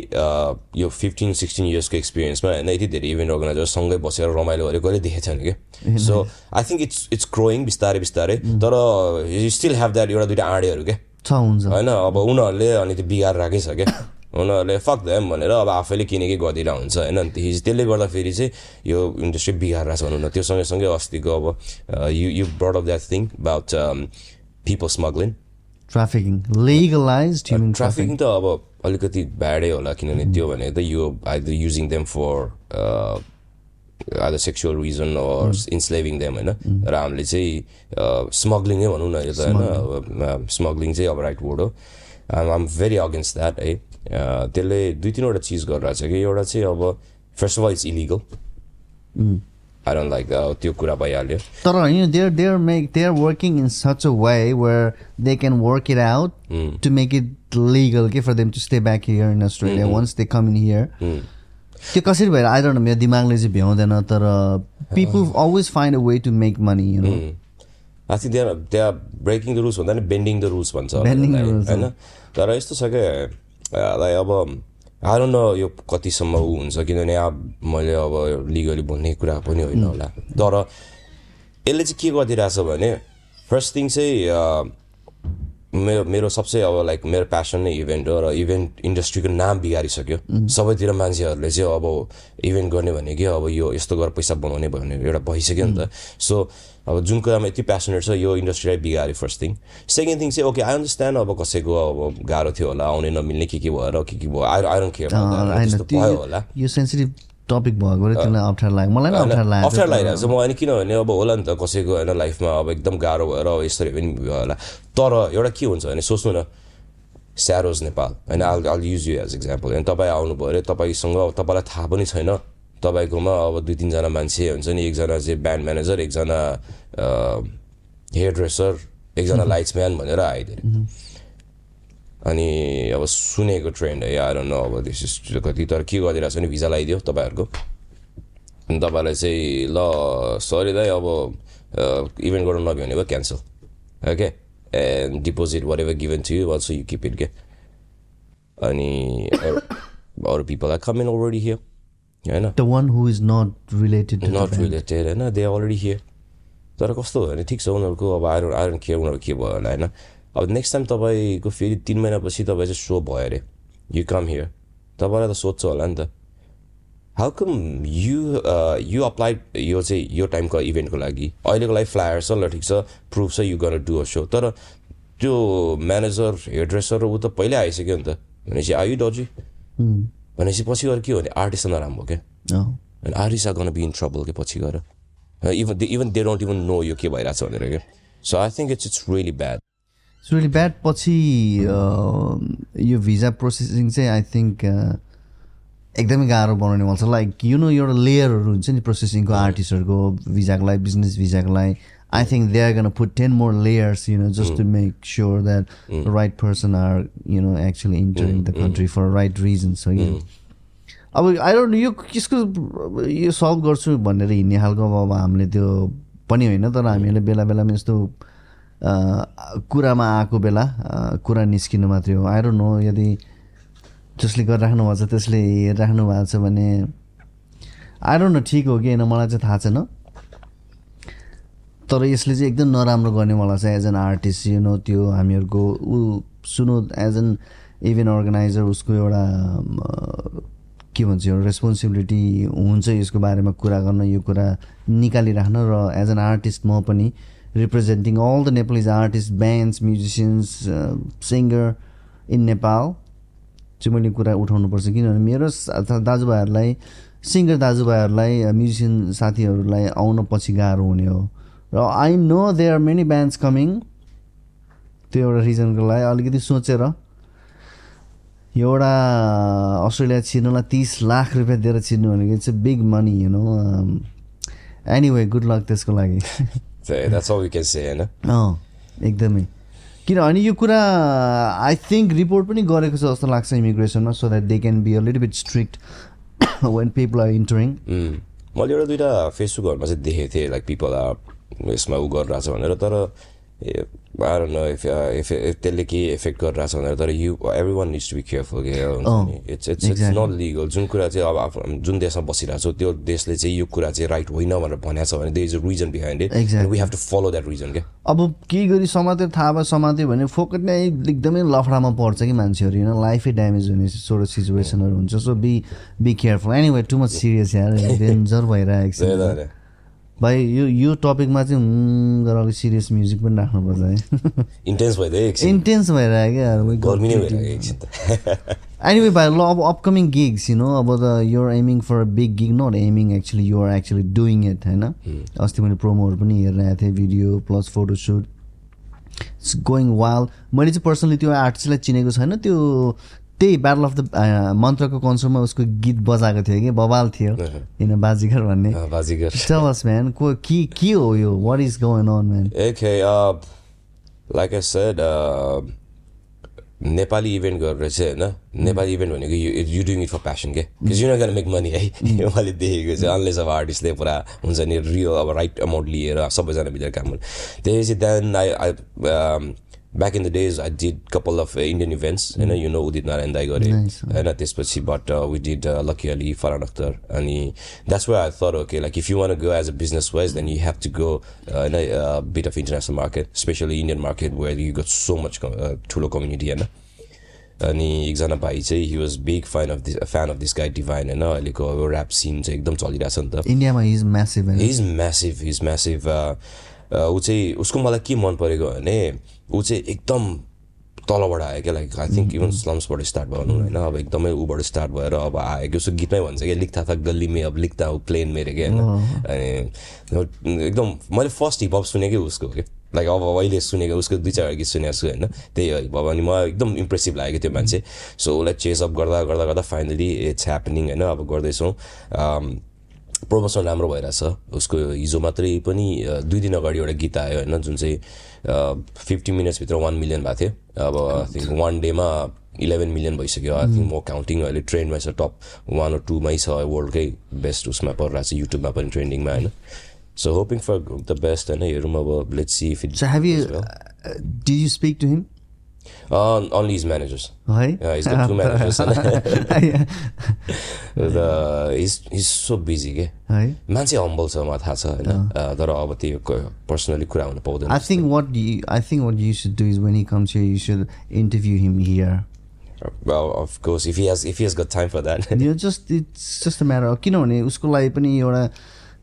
यो फिफ्टिन सिक्सटिन इयर्सको एक्सपिरियन्समा होइन यति धेरै इभेन्ट अर्गनाइजरसँगै बसेर रमाइलो गरेको कहिले देखेको छैन कि? So I think it's it's growing बिस्तारै बिस्तारै। तर यु स्टिल हेभ द्याट एउटा दुइटा आँडेहरू क्या छ हुन्छ। होइन? अब उनीहरूले अनि त्यो बिगार राखेछ क्या उनीहरूले फक देम भनेर अब आफैले किनेकै गरिदिरहेको हुन्छ होइन? अनि त्यसपछि त्यसले गर्दाखेरि चाहिँ यो इन्डस्ट्री बिगारेको छ भनौँ न त्यो सँगै सँगै अस्तिको अब you you brought of that thing about people smuggling trafficking legalise trafficking त अब अलिकति ब्याडै होला किनभने त्यो भनेको त यो either using them for either sexual reason or enslaving them होइन? र हामीले चाहिँ स्मग्लिङै भनौँ न यो त होइन? स्मग्लिङ चाहिँ अब राइट वर्ड हो। आम भेरी अगेन्स्ट द्याट है त्यसले दुई तिनवटा चिज गरिरहेको छ कि एउटा चाहिँ अब first of all it's illegal I don't like त्यो कुरा भइहाल्यो। तर they're they're make they're working in such a way where they can work it out to make it legal के for them to stay back here in Australia once they come in here त्यो कसरी भएर आइरहनु मेरो दिमागले चाहिँ भ्याउँदैन तर people always find a way to make money you know I think त्यहाँ त्यहाँ ब्रेकिङ द रुल्स भन्दा नि बेन्डिङ द रुल्स भन्छ होइन? तर यस्तो छ क्या लाइक अब आएर न यो कतिसम्म ऊ हुन्छ किनभने अब मैले अब लिगली भन्ने कुरा पनि होइन होला। तर यसले चाहिँ के गरिदिइरहेछ भने फर्स्ट थिङ चाहिँ मेरो मेरो सबसे अब लाइक मेरो प्यासन नै इभेन्ट हो र इभेन्ट इन्डस्ट्रीको नाम बिगारिसक्यो। सबैतिर मान्छेहरूले चाहिँ अब इभेन्ट गर्ने भनेको अब यो यस्तो गरेर पैसा बनाउने भन्ने एउटा भइसक्यो नि त। सो अब जुन कुरामा यति प्यासनेट छ यो इन्डस्ट्रीलाई बिगाऱ्यो फर्स्ट थिङ सेकेन्ड थिङ चाहिँ ओके आई अन्डरस्ट्यान्ड अब कसैको अब गाह्रो थियो होला आउने नमिल्ने के के भएर के के भयो आई आइरन होइन त्यस्तो भयो होला। यो सेन्सिटिभ टपिक त्यसलाई अप्ठ्यारो लाग्यो। मलाई अप्ठ्यारो अप्ठ्यारो लागिरहेको छ। म अनि किनभने अब होला नि त कसैको होइन लाइफमा अब एकदम गाह्रो भएर अब यसरी पनि भयो होला। तर एउटा के हुन्छ भने सोच्नु न स्यारोज नेपाल होइन all all use you as example होइन तपाईँ आउनुभयो अरे तपाईँसँग अब तपाईँलाई थाहा पनि छैन। तपाईँकोमा अब दुई तिनजना मान्छे हुन्छ नि एकजना चाहिँ ब्यान्ड म्यानेजर एकजना हेयर ड्रेसर एकजना लाइट्सम्यान भनेर आइदियो अनि अब सुनेको ट्रेन्ड है आएर न अब दिस इज कति तर के गरिदिरहेको छ भने भिजा लगाइदियो तपाईँहरूको। अनि तपाईँलाई चाहिँ ल सरी दाइ अब इभेन्ट गर्नु नभ्याउने भयो cancel okay and deposit whatever given to you also you keep it के अनि अरू- people are come in already here होइन the one who is not related not related होइन दे अलरेडी हियर तर कस्तो भयो भने ठिक छ उनीहरूको अब आइरन आइरन केयर उनीहरू के भयो होला होइन अब नेक्स्ट टाइम तपाईँको फेरि तिन महिनापछि तपाईँ चाहिँ सो भयो अरे यु कम हियर तपाईँलाई त सोध्छ होला नि त। How come you you apply यो चाहिँ यो टाइमको इभेन्टको लागि? अहिलेको लागि फ्लायर छ ल ठिक छ प्रुफ छ यु गर्न डु अ सो तर त्यो म्यानेजर हेयर ड्रेसर ऊ त पहिल्यै आइसक्यो नि त। भनेपछि आयु डजी भनेपछि पछि गएर के हो भने आर्टिस्ट नराम्रो क्या। artists are going to be in trouble के पछि गएर। even they, even they don't even know यो के भइरहेछ भनेर क्या so I think it's it's really bad it's really bad पछि यो भिजा प्रोसेसिङ चाहिँ आई थिङ्क एकदमै गाह्रो बनाउने मलाई लाइक यु नो एउटा लेयरहरू हुन्छ नि प्रोसेसिङको आर्टिस्टहरूको भिजाको लागि बिजनेस भिजाको लागि। I think they are gonna put ten more layers you know just to make sure that right person are you know actually entering the country for right reasons हो कि अब I don't यो कसको यो solve गर्छु भनेर हिँड्ने खालको अब हामीले त्यो पनि होइन तर हामीहरूले बेला बेलामा यस्तो कुरामा आएको बेला कुरा निस्किनु मात्रै हो। आई डोन्ट नो यदि जसले गरिराख्नु भएको छ त्यसले हेरिराख्नु भएको छ भने आई डोन्ट नो ठिक हो कि होइन मलाई चाहिँ थाहा छैन। तर यसले चाहिँ एकदम नराम्रो गर्नेवाला छ as an artist you know त्यो हामीहरूको ऊ सुनो एज एन इभेन्ट अर्गनाइजर उसको एउटा के भन्छ एउटा रेस्पोन्सिबिलिटी हुन्छ यसको बारेमा कुरा गर्न यो कुरा निकालिराख्न र एज एन आर्टिस्ट म पनि representing all the Nepalese artist bands musicians singer in Nepal चाहिँ मैले कुरा उठाउनुपर्छ किनभने मेरो दाजुभाइहरूलाई सिङ्गर दाजुभाइहरूलाई म्युजिसियन साथीहरूलाई आउन पछि गाह्रो हुने हो। र I know they are many bands coming त्यो एउटा रिजनको लागि अलिकति सोचेर एउटा अस्ट्रेलिया छिर्नलाई तिस लाख रुपियाँ दिएर छिर्नु भनेको चाहिँ big money you know anyway good luck त्यसको लागि। एकदमै। किनभने यो कुरा आई थिङ्क रिपोर्ट पनि गरेको छ जस्तो लाग्छ इमिग्रेसनमा so that they can be a little bit strict when people are entering मैले एउटा दुइटा फेसबुकहरूमा चाहिँ देखेको थिएँ लाइक पिपल आर यसमा उ गरिरहेछ भनेर तर आएर न इफ इफ त्यसले केही इफेक्ट गरिरहेछ भनेर तर you every one needs to be careful it's it's it's not legal जुन कुरा चाहिँ अब आफ्नो जुन देशमा बसिरहेको छौँ त्यो देशले चाहिँ यो कुरा चाहिँ राइट होइन भनेर भनेको छ भने they is a reason behind it. We have to follow that reason क्या अब केही गरी समातेर थाहा भयो समात्यो भने फोकट नै एकदमै लफडामा पर्छ कि मान्छेहरू होइन लाइफै ड्यामेज हुने सोह्र सिचुएसनहरू हुन्छ so be be careful any too much serious यार डेन्जर भइरहेको छ। भाइ यो यो टपिकमा चाहिँ गरेर अलिक सिरियस म्युजिक पनि राख्नुपर्छ है। इन्टेन्स भइदियो इन्टेन्स भइरहेको क्या नै by law of upcoming gigs, you know, about the you're aiming for a big gig, not aiming actually, you are actually doing it, होइन? अस्ति मैले प्रोमोहरू पनि हेरिरहेको थिएँ video plus photoshoot it's going well मैले चाहिँ पर्सनली त्यो आर्टिस्टलाई चिनेको छैन त्यो त्यही ब्याटल अफ द मन्त्रको कन्सर्टमा उसको गीत बजाएको थियो कि बवाल थियो। होइन बाजीगर भन्ने? बाजीगर man, को के के हो यो? What is going on man I said, uh, Nepali event गरेर चाहिँ होइन? नेपाली इभेन्ट भनेको you you doing it for passion के? Because you not make money है मैले देखेको चाहिँ अनलेस अब आर्टिस्टले पुरा हुन्छ नि रियल अब राइट अमाउन्ट लिएर सबैजना भित्र काम गर्नु। चाहिँ then I I back in the days I did couple of Indian events होइन यु नो उदित नारायण दाई गरेँ. होइन त्यसपछि but we did Lucky Ali Farhan Akhtar अनि that's way I thought okay like if you want go as a business wise then you have to go होइन bit of international market specially Indian market where you got so much ठुलो community होइन अनि एकजना भाइ चाहिँ he was big fan of this fan of this guy Divine होइन अहिलेको अब ऱ्याप सिन चाहिँ एकदम चलिरहेछ नि त इन्डियामा is massive is massive is massive ऊ चाहिँ उसको मलाई के मन परेको भने ऊ चाहिँ एकदम तलबाट आयो क्या लाइक आई थिङ्क इभन स्लम्सबाट स्टार्ट भयो भनौँ होइन अब एकदमै ऊबाट स्टार्ट भएर अब आयो कि उसको गीतमै भन्छ क्या लिख्दा था गल्ली में अब लिख्दा हो प्लेन मेरो क्या होइन। अनि एकदम मैले फर्स्ट हिपहप सुनेकै उसको कि। लाइक अब अहिले सुनेको उसको दुई चारवटा गीत सुनेको छु होइन। त्यही हो हिपहप अनि मलाई एकदम इम्प्रेसिभ लाग्यो त्यो मान्छे। सो उसलाई चेस अप गर्दा गर्दा गर्दा फाइनली इट्स ह्यापनिङ होइन। अब गर्दैछौँ। प्रमोसन राम्रो भइरहेछ। उसको हिजो मात्रै पनि दुई दिन अगाडि एउटा गीत आयो होइन जुन चाहिँ फिफ्टी मिनट्सभित्र वान मिलियन भएको थियो। अब आई थिङ्क वान डेमा इलेभेन मिलियन भइसक्यो। आई थिङ्क म काउन्टिङ अहिले ट्रेन्डमा छ टप वान टूमै छ। वर्ल्डकै बेस्ट उसमा परिरहेको छ युट्युबमा पनि ट्रेन्डिङमा होइन। So hoping for the best होइन। हेरौँ अब let's see if it have you, uh, did you him? only his managers है Yeah, he's got two managers. the, he's, he's so busy के है मान्छे हम्बल छ मलाई थाहा छ होइन तर अब त्यो पर्सनली कुरा हुन पाउँदैन I think what you I think what you should do is when he comes here, you should interview him here. well, of course if he has if he has got time for that यो just it's just a matter of किनभने उसको लागि पनि एउटा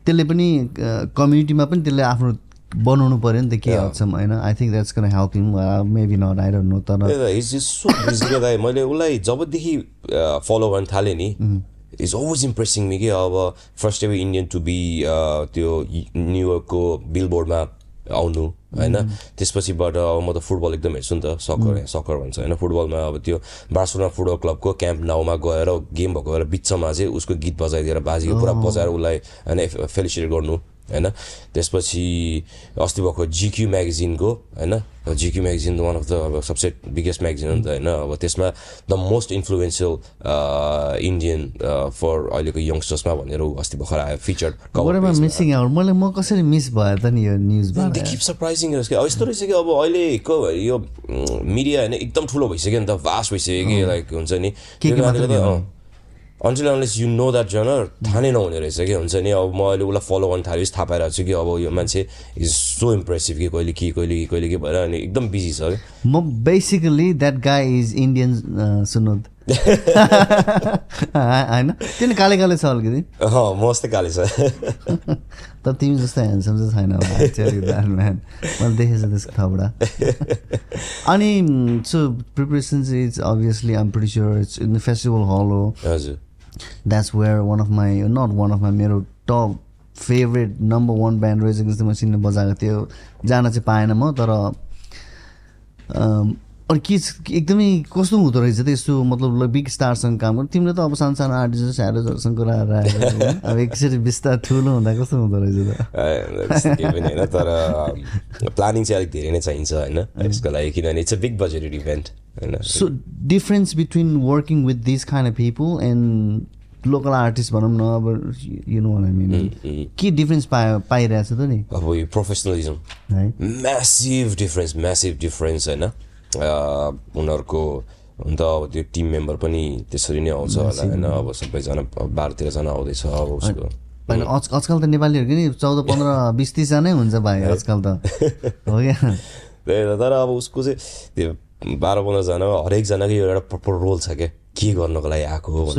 त्यसले पनि कम्युनिटीमा पनि त्यसले आफ्नो बनाउनु पऱ्यो नि त के. हदसम्म होइन? I think that's can help him maybe not I don't know तर इज इज सो बिजी दाइ? मैले उसलाई जबदेखि फलो गर्न थालेँ नि इज अलवेज इम्प्रेसिङ मी कि अब first ever Indian to be त्यो न्युयोर्कको बिलबोर्डमा आउनु होइन? त्यसपछिबाट अब म त फुटबल एकदम हेर्छु नि त सकर सकर भन्छ होइन? फुटबलमा अब त्यो बार्सोना फुटबल क्लबको क्याम्प नाउमा गएर गेम भएको बेला बिचमा चाहिँ उसको गीत बजाइदिएर बाजीको पुरा बजाएर उसलाई होइन फेलिसिटेट गर्नु। होइन? त्यसपछि अस्ति भएको जिक्यू म्यागजिनको होइन? GQ magazine one of the अब सबसे बिगेस्ट म्यागजिन हो नि त होइन? अब त्यसमा the most influential Indian for अहिलेको यङ्स्टर्समा भनेर अस्ति भर्खर आयो फिचर मिसिङ आउट मैले म कसरी मिस भयो त नि यो किप सरप्राइजिङ यस्तो रहेछ कि अब अहिलेको यो मिडिया होइन एकदम ठुलो भइसक्यो नि त भास्ट भइसक्यो कि लाइक हुन्छ नि? Until unless you know that genre थाहा नै नहुने रहेछ कि हुन्छ नि। अब म अहिले उसलाई फलो गर्न थालेपछि थाहा पाइरहेको छु कि अब यो मान्छे इज सो इम्प्रेसिभ कि कहिले के कहिले के कहिले के भएर अनि एकदम बिजी छ। कि म basically that guy is Indian सुनोद। होइन? त्यो नि काले काले छ अलिकति। अँ मस्तै काले छ। तर तिमी जस्तो ह्यान्डसम चाहिँ छैन. मैले देखेको छु त्यसको थपडा। अनि सो प्रिपरेसन चाहिँ it's obviously I'm pretty sure it's in the festival hall हो। हजुर। That's where one of my not one of my मेरो top favourite number one band रहेछ जस्तो म सिन्ने बजाएको थियो। जान चाहिँ पाएन म तर अरू के एकदमै कस्तो हुँदो रहेछ त यस्तो मतलब बिग स्टारसँग काम गर्नु। तिमीले त अब सानो सानो आर्टिस्ट स्याडोजहरूसँग कुरा आएर? अब एकचोटि बिस्तार ठुलो हुँदा कस्तो हुँदो रहेछ त? होइन तर प्लानिङ चाहिँ अलिक धेरै नै चाहिन्छ होइन यसको लागि किनभने it's a big budgeted event so difference between working with this kind of people and local artist भनौँ न अब यु नो आई मिन के डिफरेन्स पाए पाइरहेछ त नि अब यो प्रोफेसनलिजम है म्यासिभ डिफरेन्स म्यासिभ डिफरेन्स होइन उनीहरूको हुन त अब त्यो टिम मेम्बर पनि त्यसरी नै आउँछ होला होइन अब सबैजना बाह्र तेह्रजना आउँदैछ अब उसको होइन आज आजकल त नेपालीहरूको नि चौध पन्ध्र बिस तिसजनै हुन्छ भाइ आजकल त हो क्या तर अब उसको चाहिँ त्यो बाह्र पन्ध्रजना हरेकजनाको एउटा प्रपर रोल छ क्या। के गर्नको लागि आएको हो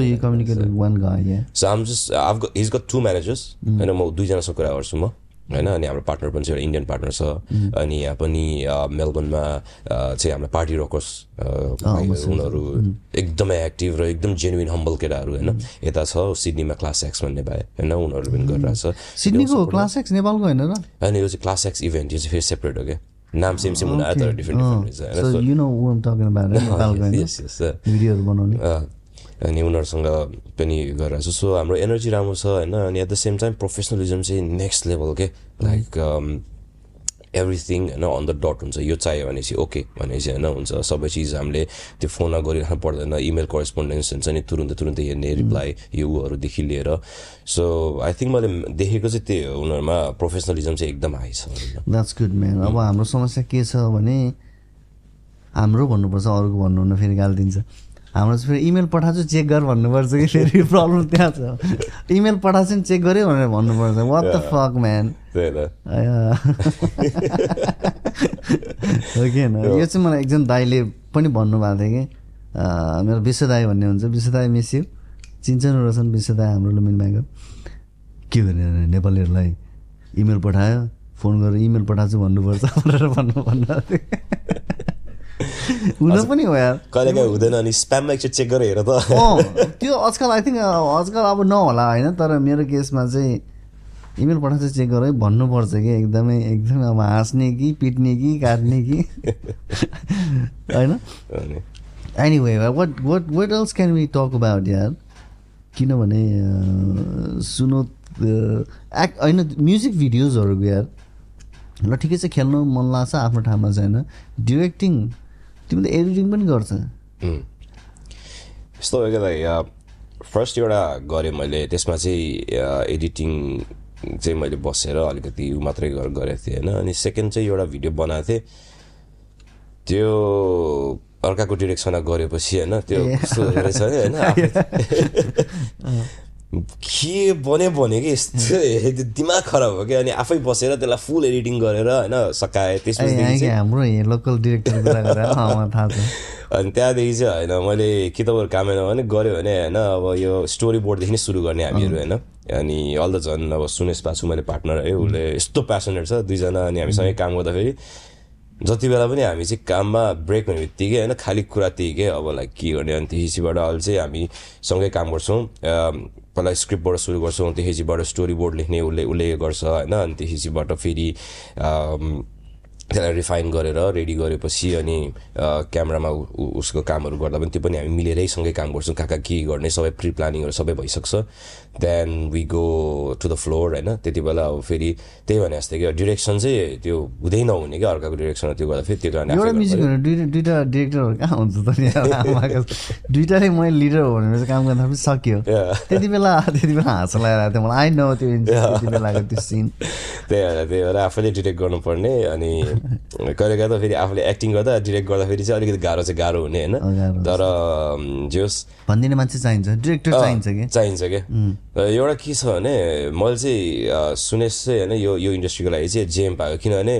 so um just he's got two managers होइन म दुईजनासँग कुरा गर्छु म। होइन अनि हाम्रो पार्टनर पनि छ एउटा इन्डियन पार्टनर छ। अनि यहाँ पनि मेलबर्नमा चाहिँ हाम्रो पार्टी रकर्स उनीहरू एकदमै एक्टिभ र एकदम जेन्युन हम्बल केटाहरू होइन। यता छ सिडनीमा क्लास एक्स भन्ने भाइ होइन उनीहरू पनि गरिरहेछ। सिडनीको क्लास एक्स नेपालको होइन र? होइन यो चाहिँ क्लास एक्स इभेन्ट यो चाहिँ फेरि सेपरेट हो क्या। नाम सेम सेम हुन आयो तर डिफ्रेन्ट डिफ्रेन्ट रहेछ अनि उनीहरूसँग पनि गरिरहेको छु सो हाम्रो एनर्जी राम्रो छ होइन अनि at the same time professionalism चाहिँ नेक्स्ट लेभल के लाइक एभ्रिथिङ होइन अन द डट हुन्छ। यो चाहियो भनेपछि ओके भनेपछि होइन हुन्छ। सबै चिज हामीले त्यो फोनमा गरिराख्नु पर्दैन इमेल करेस्पोन्डेन्स हुन्छ नि तुरुन्तै तुरुन्तै हेर्ने रिप्लाई यो ऊहरूदेखि लिएर। सो आई थिङ्क मैले देखेको चाहिँ त्यही हो उनीहरूमा प्रोफेसनलिजम चाहिँ एकदम हाई छ। द्याट्स गुड म्यान अब हाम्रो समस्या के छ भने हाम्रो भन्नुपर्छ अरूको भन्नुहुन्न फेरि गाली दिन्छ। हाम्रो चाहिँ फेरि इमेल पठाएको चेक गर भन्नुपर्छ कि फेरि प्रब्लम त्यहाँ छ। इमेल पठाएको नि चेक गऱ्यो भनेर भन्नुपर्छ। वाट द फक म्यान हो कि होइन? यो चाहिँ मलाई एकजना दाईले पनि भन्नुभएको थियो कि मेरो विश्व दाई भन्ने हुन्छ। विश्व दाई मिस यु चिन्छन् रहेछन् विश्व दाई हाम्रो लुम्बिनी ब्याङ्क के गर्ने नेपालीहरूलाई इमेल पठायो फोन गरेर इमेल पठाएको छु भन्नुपर्छ भनेर भन्नु भन्नु हुन पनि हो यार। कहिले काहीँ हुँदैन अनि स्प्याममा एकचोटि चेक गरेर हेर त। त्यो आजकल आई थिङ्क आजकल अब नहोला होइन तर मेरो केसमा चाहिँ इमेल पठाएको चेक गर है भन्नुपर्छ कि एकदमै एकदमै अब हाँस्ने कि पिट्ने कि काट्ने कि। होइन? अनि। Anyway what what what else can we talk about यार? किनभने सुनो एक्ट होइन म्युजिक भिडियोजहरूको यार? ल ठिकै छ खेल्नु मन लाग्छ आफ्नो ठाउँमा चाहिँ होइन डिरेक्टिङ तिमीले एडिटिङ पनि गर्छ. यस्तो हो क्या फर्स्ट एउटा गरेँ मैले त्यसमा चाहिँ एडिटिङ चाहिँ मैले बसेर अलिकति उ मात्रै गरेको थिएँ होइन? अनि सेकेन्ड चाहिँ एउटा भिडियो बनाएको थिएँ। त्यो अर्काको डिरेक्सनमा गरेपछि होइन? त्यो। कस्तो रहेछ होइन? के बने भने कि यस्तो दिमाग खराब हो कि अनि आफै बसेर त्यसलाई फुल एडिटिङ गरेर होइन सकाएँ त्यसपछि हाम्रो लोकल डिरेक्टर अनि त्यहाँदेखि चाहिँ होइन मैले कि तपाईँहरू कामेन भने गऱ्यो भने होइन अब यो स्टोरी बोर्डदेखि नै सुरु गर्ने हामीहरू होइन। अनि अल द झन् अब सुनेश पाछु मैले पार्टनर है उसले यस्तो प्यासनेट छ दुईजना अनि हामी सँगै काम गर्दाखेरि। जति बेला पनि हामी चाहिँ काममा ब्रेक हुने बित्तिकै होइन खालि कुरा त्यही के अब लाइक के गर्ने अनि त्यसपछिबाट अहिले चाहिँ हामी सँगै काम गर्छौँ। पहिला स्क्रिप्टबाट सुरु गर्छौँ त्यसपछिबाट स्टोरी बोर्ड लेख्ने उसले उसले गर्छ होइन? अनि त्यसपछिबाट फेरि त्यसलाई रिफाइन गरेर रेडी गरेपछि अनि क्यामरामा उसको कामहरू गर्दा पनि त्यो पनि हामी मिलेरै सँगै काम गर्छौँ। कहाँ कहाँ के गर्ने सबै प्रि प्लानिङहरू सबै भइसक्छ। Then we go to the floor होइन? त्यति बेला अब फेरि त्यही भने जस्तै कि डिरेक्सन चाहिँ त्यो हुँदै नहुने क्या अर्काको डिरेक्सनमा त्यो गर्दा फेरि त्यो कारण दुइटा डिरेक्टरहरू कहाँ हुन्छ त। दुइटाले मैले लिडर हो भनेर काम गर्दा पनि सक्यो. त्यति बेला त्यति बेला हाँसो लगाएर थियो मलाई। आई नो त्यो बेलाको त्यो सिन त्यही भएर त्यही भएर आफैले डिरेक्ट गर्नुपर्ने अनि कहिले त फेरि आफूले एक्टिङ गर्दा डिरेक्ट गर्दाखेरि चाहिँ अलिकति गाह्रो चाहिँ गाह्रो हुने होइन। तर अम, जे होस्। भनिदिने मान्छे चाहिन्छ। डिरेक्टर चाहिन्छ कि? चाहिन्छ क्या एउटा के छ भने मैले चाहिँ अँ, सुनेश चाहिँ होइन यो यो इन्डस्ट्रीको लागि चाहिँ जेम पाएको। किनभने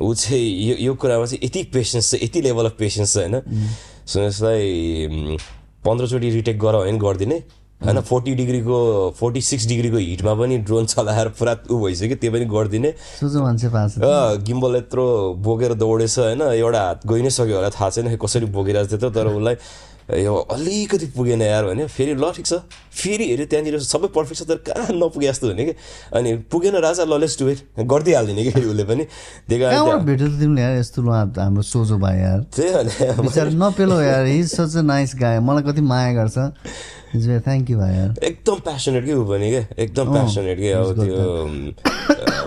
ऊ चाहिँ यो यो कुरामा चाहिँ यति पेसेन्स छ यति लेभल अफ पेसेन्स छ होइन? सुनेशलाई उम्, पन्ध्रचोटि रिटेक गर भने पनि गरिदिने। होइन फोर्टी डिग्रीको फोर्टी सिक्स डिग्रीको हिटमा पनि ड्रोन चलाएर पुरा ऊ भइसक्यो त्यो पनि गरिदिने। गिम्बल यत्रो बोकेर दौडेछ होइन एउटा हात गइ नै सक्यो होला थाहा छैन कसरी बोकिरहेको थियो त तर उसलाई यो अलिकति पुगेन यार भने फेरि ल ठिक छ। फेरि हेऱ्यो त्यहाँनिर सबै पर्फेक्ट छ तर कहाँ नपुगे जस्तो हुने कि? अनि पुगेन राजा ल लेट्स डु इट गरिदिइहालिदिने कि फेरि उसले पनि। त्यही कारण कहाँबाट भेट्यो त तिमीले यार यस्तो ल- हाम्रो सोझो भाइ यार? त्यही नपेलो यार he's such a nice guy मलाई कति माया गर्छ। थ्याङ्क यू भाइ यार एकदम प्यासनेट के ऊ पनि क्या एकदम प्यासनेट के अब त्यो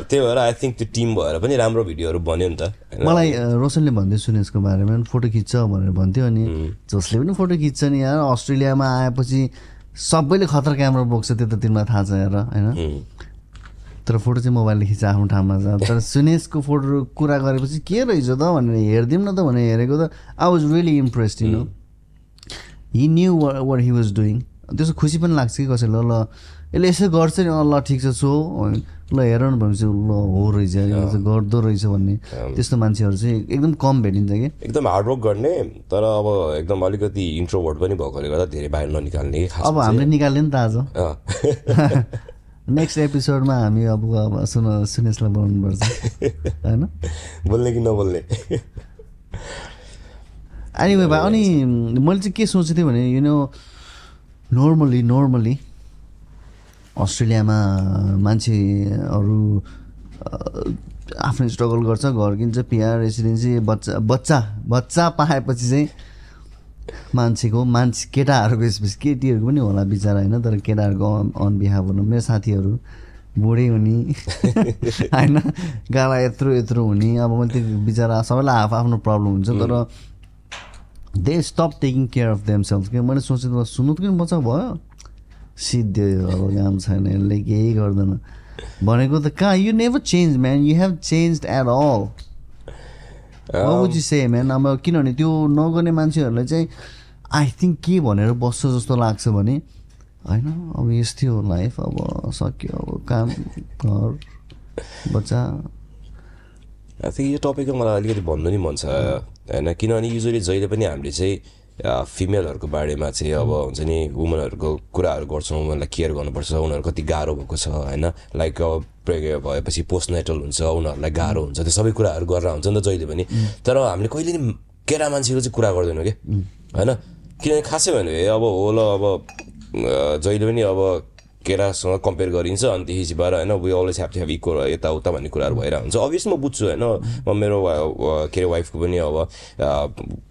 त्यही भएर आई थिङ्क त्यो टिम भएर पनि राम्रो भिडियोहरू बन्यो नि त? मलाई अ, रोशनले भन्थ्यो सुनेशको बारेमा फोटो खिच्छ भनेर भन्थ्यो अनि जसले पनि फोटो खिच्छ नि यार अस्ट्रेलियामा आएपछि सबैले खतरा क्यामेरा बोक्छ त्यो त तिमीलाई थाहा छ हेर होइन तर फोटो चाहिँ मोबाइलले खिच्छ आफ्नो ठाउँमा छ तर सुनेशको फोटो कुरा गरेपछि के रहेछ त भनेर हेरिदिउँ न त भनेर हेरेको त I was really impressed you know he knew what he was doing त्यस्तो खुसी पनि लाग्छ कि कसैलाई ल यसले यसो गर्छ नि। अँ ल ठिक छ सो। ल हेर न भनेपछि ल हो रहेछ। गर्दो रहेछ भन्ने त्यस्तो मान्छेहरू चाहिँ एकदम कम भेटिन्छ कि? एकदम हार्डवर्क गर्ने तर अब एकदम अलिकति इन्ट्रोभर्ट पनि भएकोले गर्दा धेरै बाहिर ननिकाल्ने अब हामीले निकाल्यो नि त आज। नेक्स्ट एपिसोडमा हामी अब सुन सुनेशलाई बनाउनुपर्छ होइन? बोल्ने कि नबोल्ने? एनिवे भाइ अनि मैले चाहिँ के सोचेको थिएँ भने यु नो नर्मली नर्मली अस्ट्रेलियामा मान्छेहरू आफ्नो स्ट्रगल गर्छ घर किन्छ पिआर रेसिडेन्सी बच्चा बच्चा बच्चा पाएपछि चाहिँ मान्छेको मान्छे केटाहरूको स्पेस केटीहरूको पनि होला बिचरा होइन? तर केटाहरूको अन बिहाफ भनौँ मेरो साथीहरू बुढै हुने होइन? गाला यत्रो यत्रो हुने। अब मैले त्यो बिचरा सबैलाई आफ आफ्नो प्रब्लम हुन्छ तर they stop taking care of them self कि मैले सोचेँ त सुन्नु किन बच्चा भयो? सिद्धो अब काम छैन यसले केही गर्दैन। भनेको त कहाँ? You never change man you have change at all you say man अब किनभने त्यो नगर्ने मान्छेहरूलाई चाहिँ आई थिङ्क के भनेर बस्छ जस्तो लाग्छ भने होइन अब यस्तै हो लाइफ अब सक्यो अब काम घर बच्चा। आई थिङ्क यो टपिकमा मलाई अलिकति भन्नु नि मन छ। होइन किनभने युजली जहिले पनि हामीले चाहिँ फिमेलहरूको बारेमा चाहिँ अब हुन्छ नि वुमनहरूको कुराहरू गर्छौँ उनीहरूलाई केयर गर्नुपर्छ उनीहरू कति गाह्रो भएको छ होइन? लाइक अब प्रेग्नेन्ट भएपछि पोस्ट नेटल हुन्छ उनीहरूलाई गाह्रो हुन्छ त्यो सबै कुराहरू गरेर हुन्छ नि त जहिले पनि। तर हामीले कहिले नि केरा मान्छेको चाहिँ कुरा गर्दैनौँ कि? होइन? किनभने खासै भने अब होला अब अ, जहिले पनि अब केरासँग कम्पेयर गरिन्छ अनि त्यसपछि बाह्र होइन we always have to have equal यताउता भन्ने कुराहरू भइरहेको हुन्छ अभियसली म बुझ्छु होइन म मेरो के अरे वाइफको पनि अब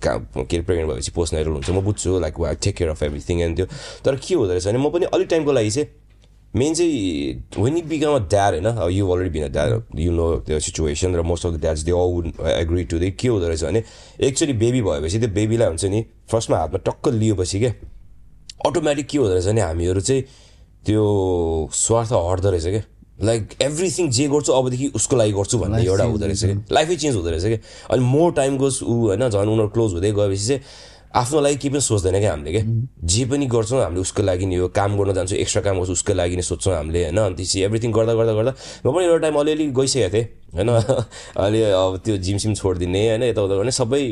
का- अरे प्रेग्नेन्ट भएपछि पोस्ट नाइटल हुन्छ म बुझ्छु लाइक वा take care of everything and त्यो तर के हुँदो रहेछ भने म पनि अलिक टाइमको लागि चाहिँ मेन चाहिँ when you become a dad होइन you already been a dad you know त्यो सिचुएसन र most of the dads they all would agree to they के हुँदो रहेछ भने एकचोटि बेबी भएपछि त्यो बेबीलाई हुन्छ नि फर्स्टमा हातमा टक्क लिएपछि क्या अटोमेटिक के हुँदो रहेछ भने हामीहरू चाहिँ त्यो स्वार्थ हट्दो रहेछ क्या लाइक एभ्रिथिङ जे गर्छु अबदेखि उसको लागि गर्छु भन्ने एउटा हुँदो रहेछ क्या लाइफै चेन्ज हुँदो रहेछ क्या अनि मोर टाइम गोस् ऊ होइन झन् उनीहरू क्लोज हुँदै गएपछि चाहिँ आफ्नो लागि केही पनि सोच्दैन क्या हामीले क्या जे पनि गर्छौँ हामीले उसको लागि नि हो। काम गर्न जान्छौँ एक्स्ट्रा काम गर्छौँ उसको लागि नै सोध्छौँ हामीले होइन? अनि त्यसपछि एभ्रिथिङ गर्दा गर्दा गर्दा म पनि एउटा टाइम अलिअलि गइसकेको थिएँ। होइन? अलि अब त्यो जिम सिम छोडिदिने होइन? यताउता गर्ने सबै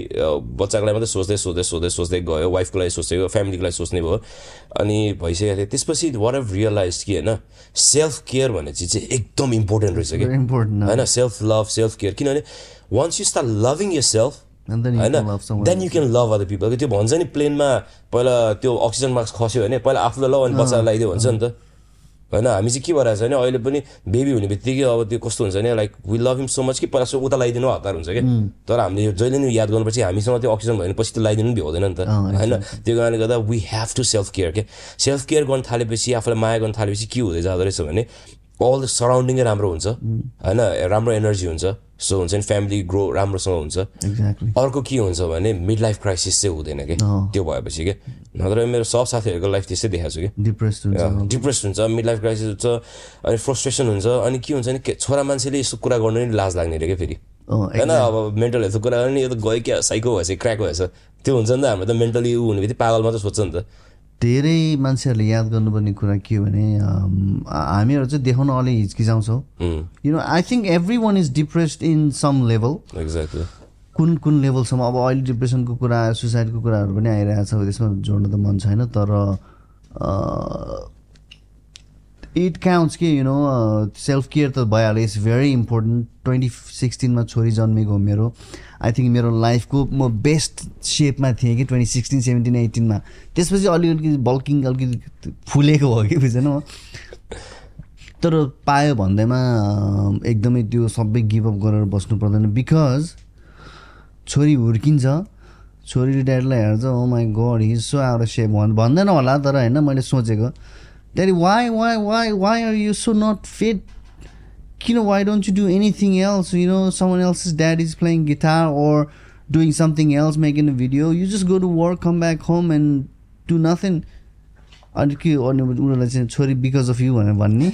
बच्चाको लागि मात्रै सोच्दै सोच्दै सोच्दै सोच्दै गयो वाइफको लागि सोच्दै गयो फ्यामिलीको लागि सोच्ने भयो। अनि भइसकेको थियो त्यसपछि वाट एभ रियलाइज कि होइन? सेल्फ केयर भन्ने चिज चाहिँ एकदम इम्पोर्टेन्ट रहेछ कि होइन? सेल्फ लभ सेल्फ केयर किनभने once you start loving your self होइन? Then you can love other people त्यो भन्छ नि प्लेनमा पहिला त्यो अक्सिजन मार्क्स खस्यो भने पहिला आफूलाई लभ अनि बच्चालाई लगाइदियो भन्छ नि त। होइन? हामी चाहिँ के भइरहेको छ भने अहिले पनि बेबी हुने बित्तिकै अब त्यो कस्तो हुन्छ भने like we love him so much कि पहिला सो उता लगाइदिनु हतार हुन्छ क्या। तर हामीले जहिले नि याद गर्नुपर्छ हामीसँग त्यो अक्सिजन भयो भने पछि त्यो लगाइदिनु पनि भ्याउँदैन नि त। होइन? त्यो कारणले गर्दा we have to self care के सेल्फ केयर गर्न थालेपछि आफूलाई माया गर्न थालेपछि के हुँदै जाँदो रहेछ भने अल द सराउन्डिङै राम्रो हुन्छ। होइन? राम्रो एनर्जी हुन्छ। सो हुन्छ नि फ्यामिली ग्रो राम्रोसँग हुन्छ। एक्ज्याक्टली अर्को के हुन्छ भने मिड लाइफ क्राइसिस चाहिँ हुँदैन कि? त्यो भएपछि के? नत्र मेरो सब साथीहरूको लाइफ त्यस्तै देखाएको छु कि? डिप्रेस हुन्छ। डिप्रेस हुन्छ मिड लाइफ क्राइसिस हुन्छ अनि फ्रस्ट्रेसन हुन्छ अनि के हुन्छ भने के- छोरा मान्छेले यस्तो कुरा गर्नु नि लाज लाग्ने रे क्या फेरि? होइन अब मेन्टल हेल्थको कुरा गर्ने यो त गयो क्या साइको भएछ क्र्याक भएछ। त्यो हुन्छ नि त हाम्रो त मेन्टली ऊ हुने बित्तिकै पागल मात्रै सोध्छ नि त। धेरै मान्छेहरूले याद गर्नुपर्ने कुरा के हो भने हामीहरू चाहिँ देखाउन अलि हिचकिचाउँछौँ। You know I think everyone is depressed in some level exactly कुन कुन लेभलसम्म अब अहिले डिप्रेसनको कुरा सुसाइडको कुराहरू पनि आइरहेको छ त्यसमा जोड्न त मन छैन तर इट काउन्ट्स के यु नो सेल्फ केयर त भइहाल्यो। इट्स भेरी इम्पोर्टेन्ट ट्वेन्टी सिक्सटिनमा छोरी जन्मेको मेरो। आई थिङ्क मेरो लाइफको म बेस्ट सेपमा थिएँ कि ट्वेन्टी सिक्सटिन सेभेन्टिन एटिनमा त्यसपछि अलिकति बल्किङ अलिकति फुलेको हो कि बुझेन तर पायो भन्दैमा एकदमै त्यो सबै गिभअप गरेर बस्नु पर्दैन। बिकज छोरी हुर्किन्छ। छोरीले ड्याडीलाई हेर्छ ओ my god he's so off shape भन् भन्दैन होला तर होइन मैले सोचेको। Daddy why why why why are you so not fit किन why don't you do anything else you know someone else is dad is playing guitar or doing something else making a video you just go to work come back home and do nothing अनि के अनि उनीहरूलाई चाहिँ छोरी because of you भनेर भन्ने।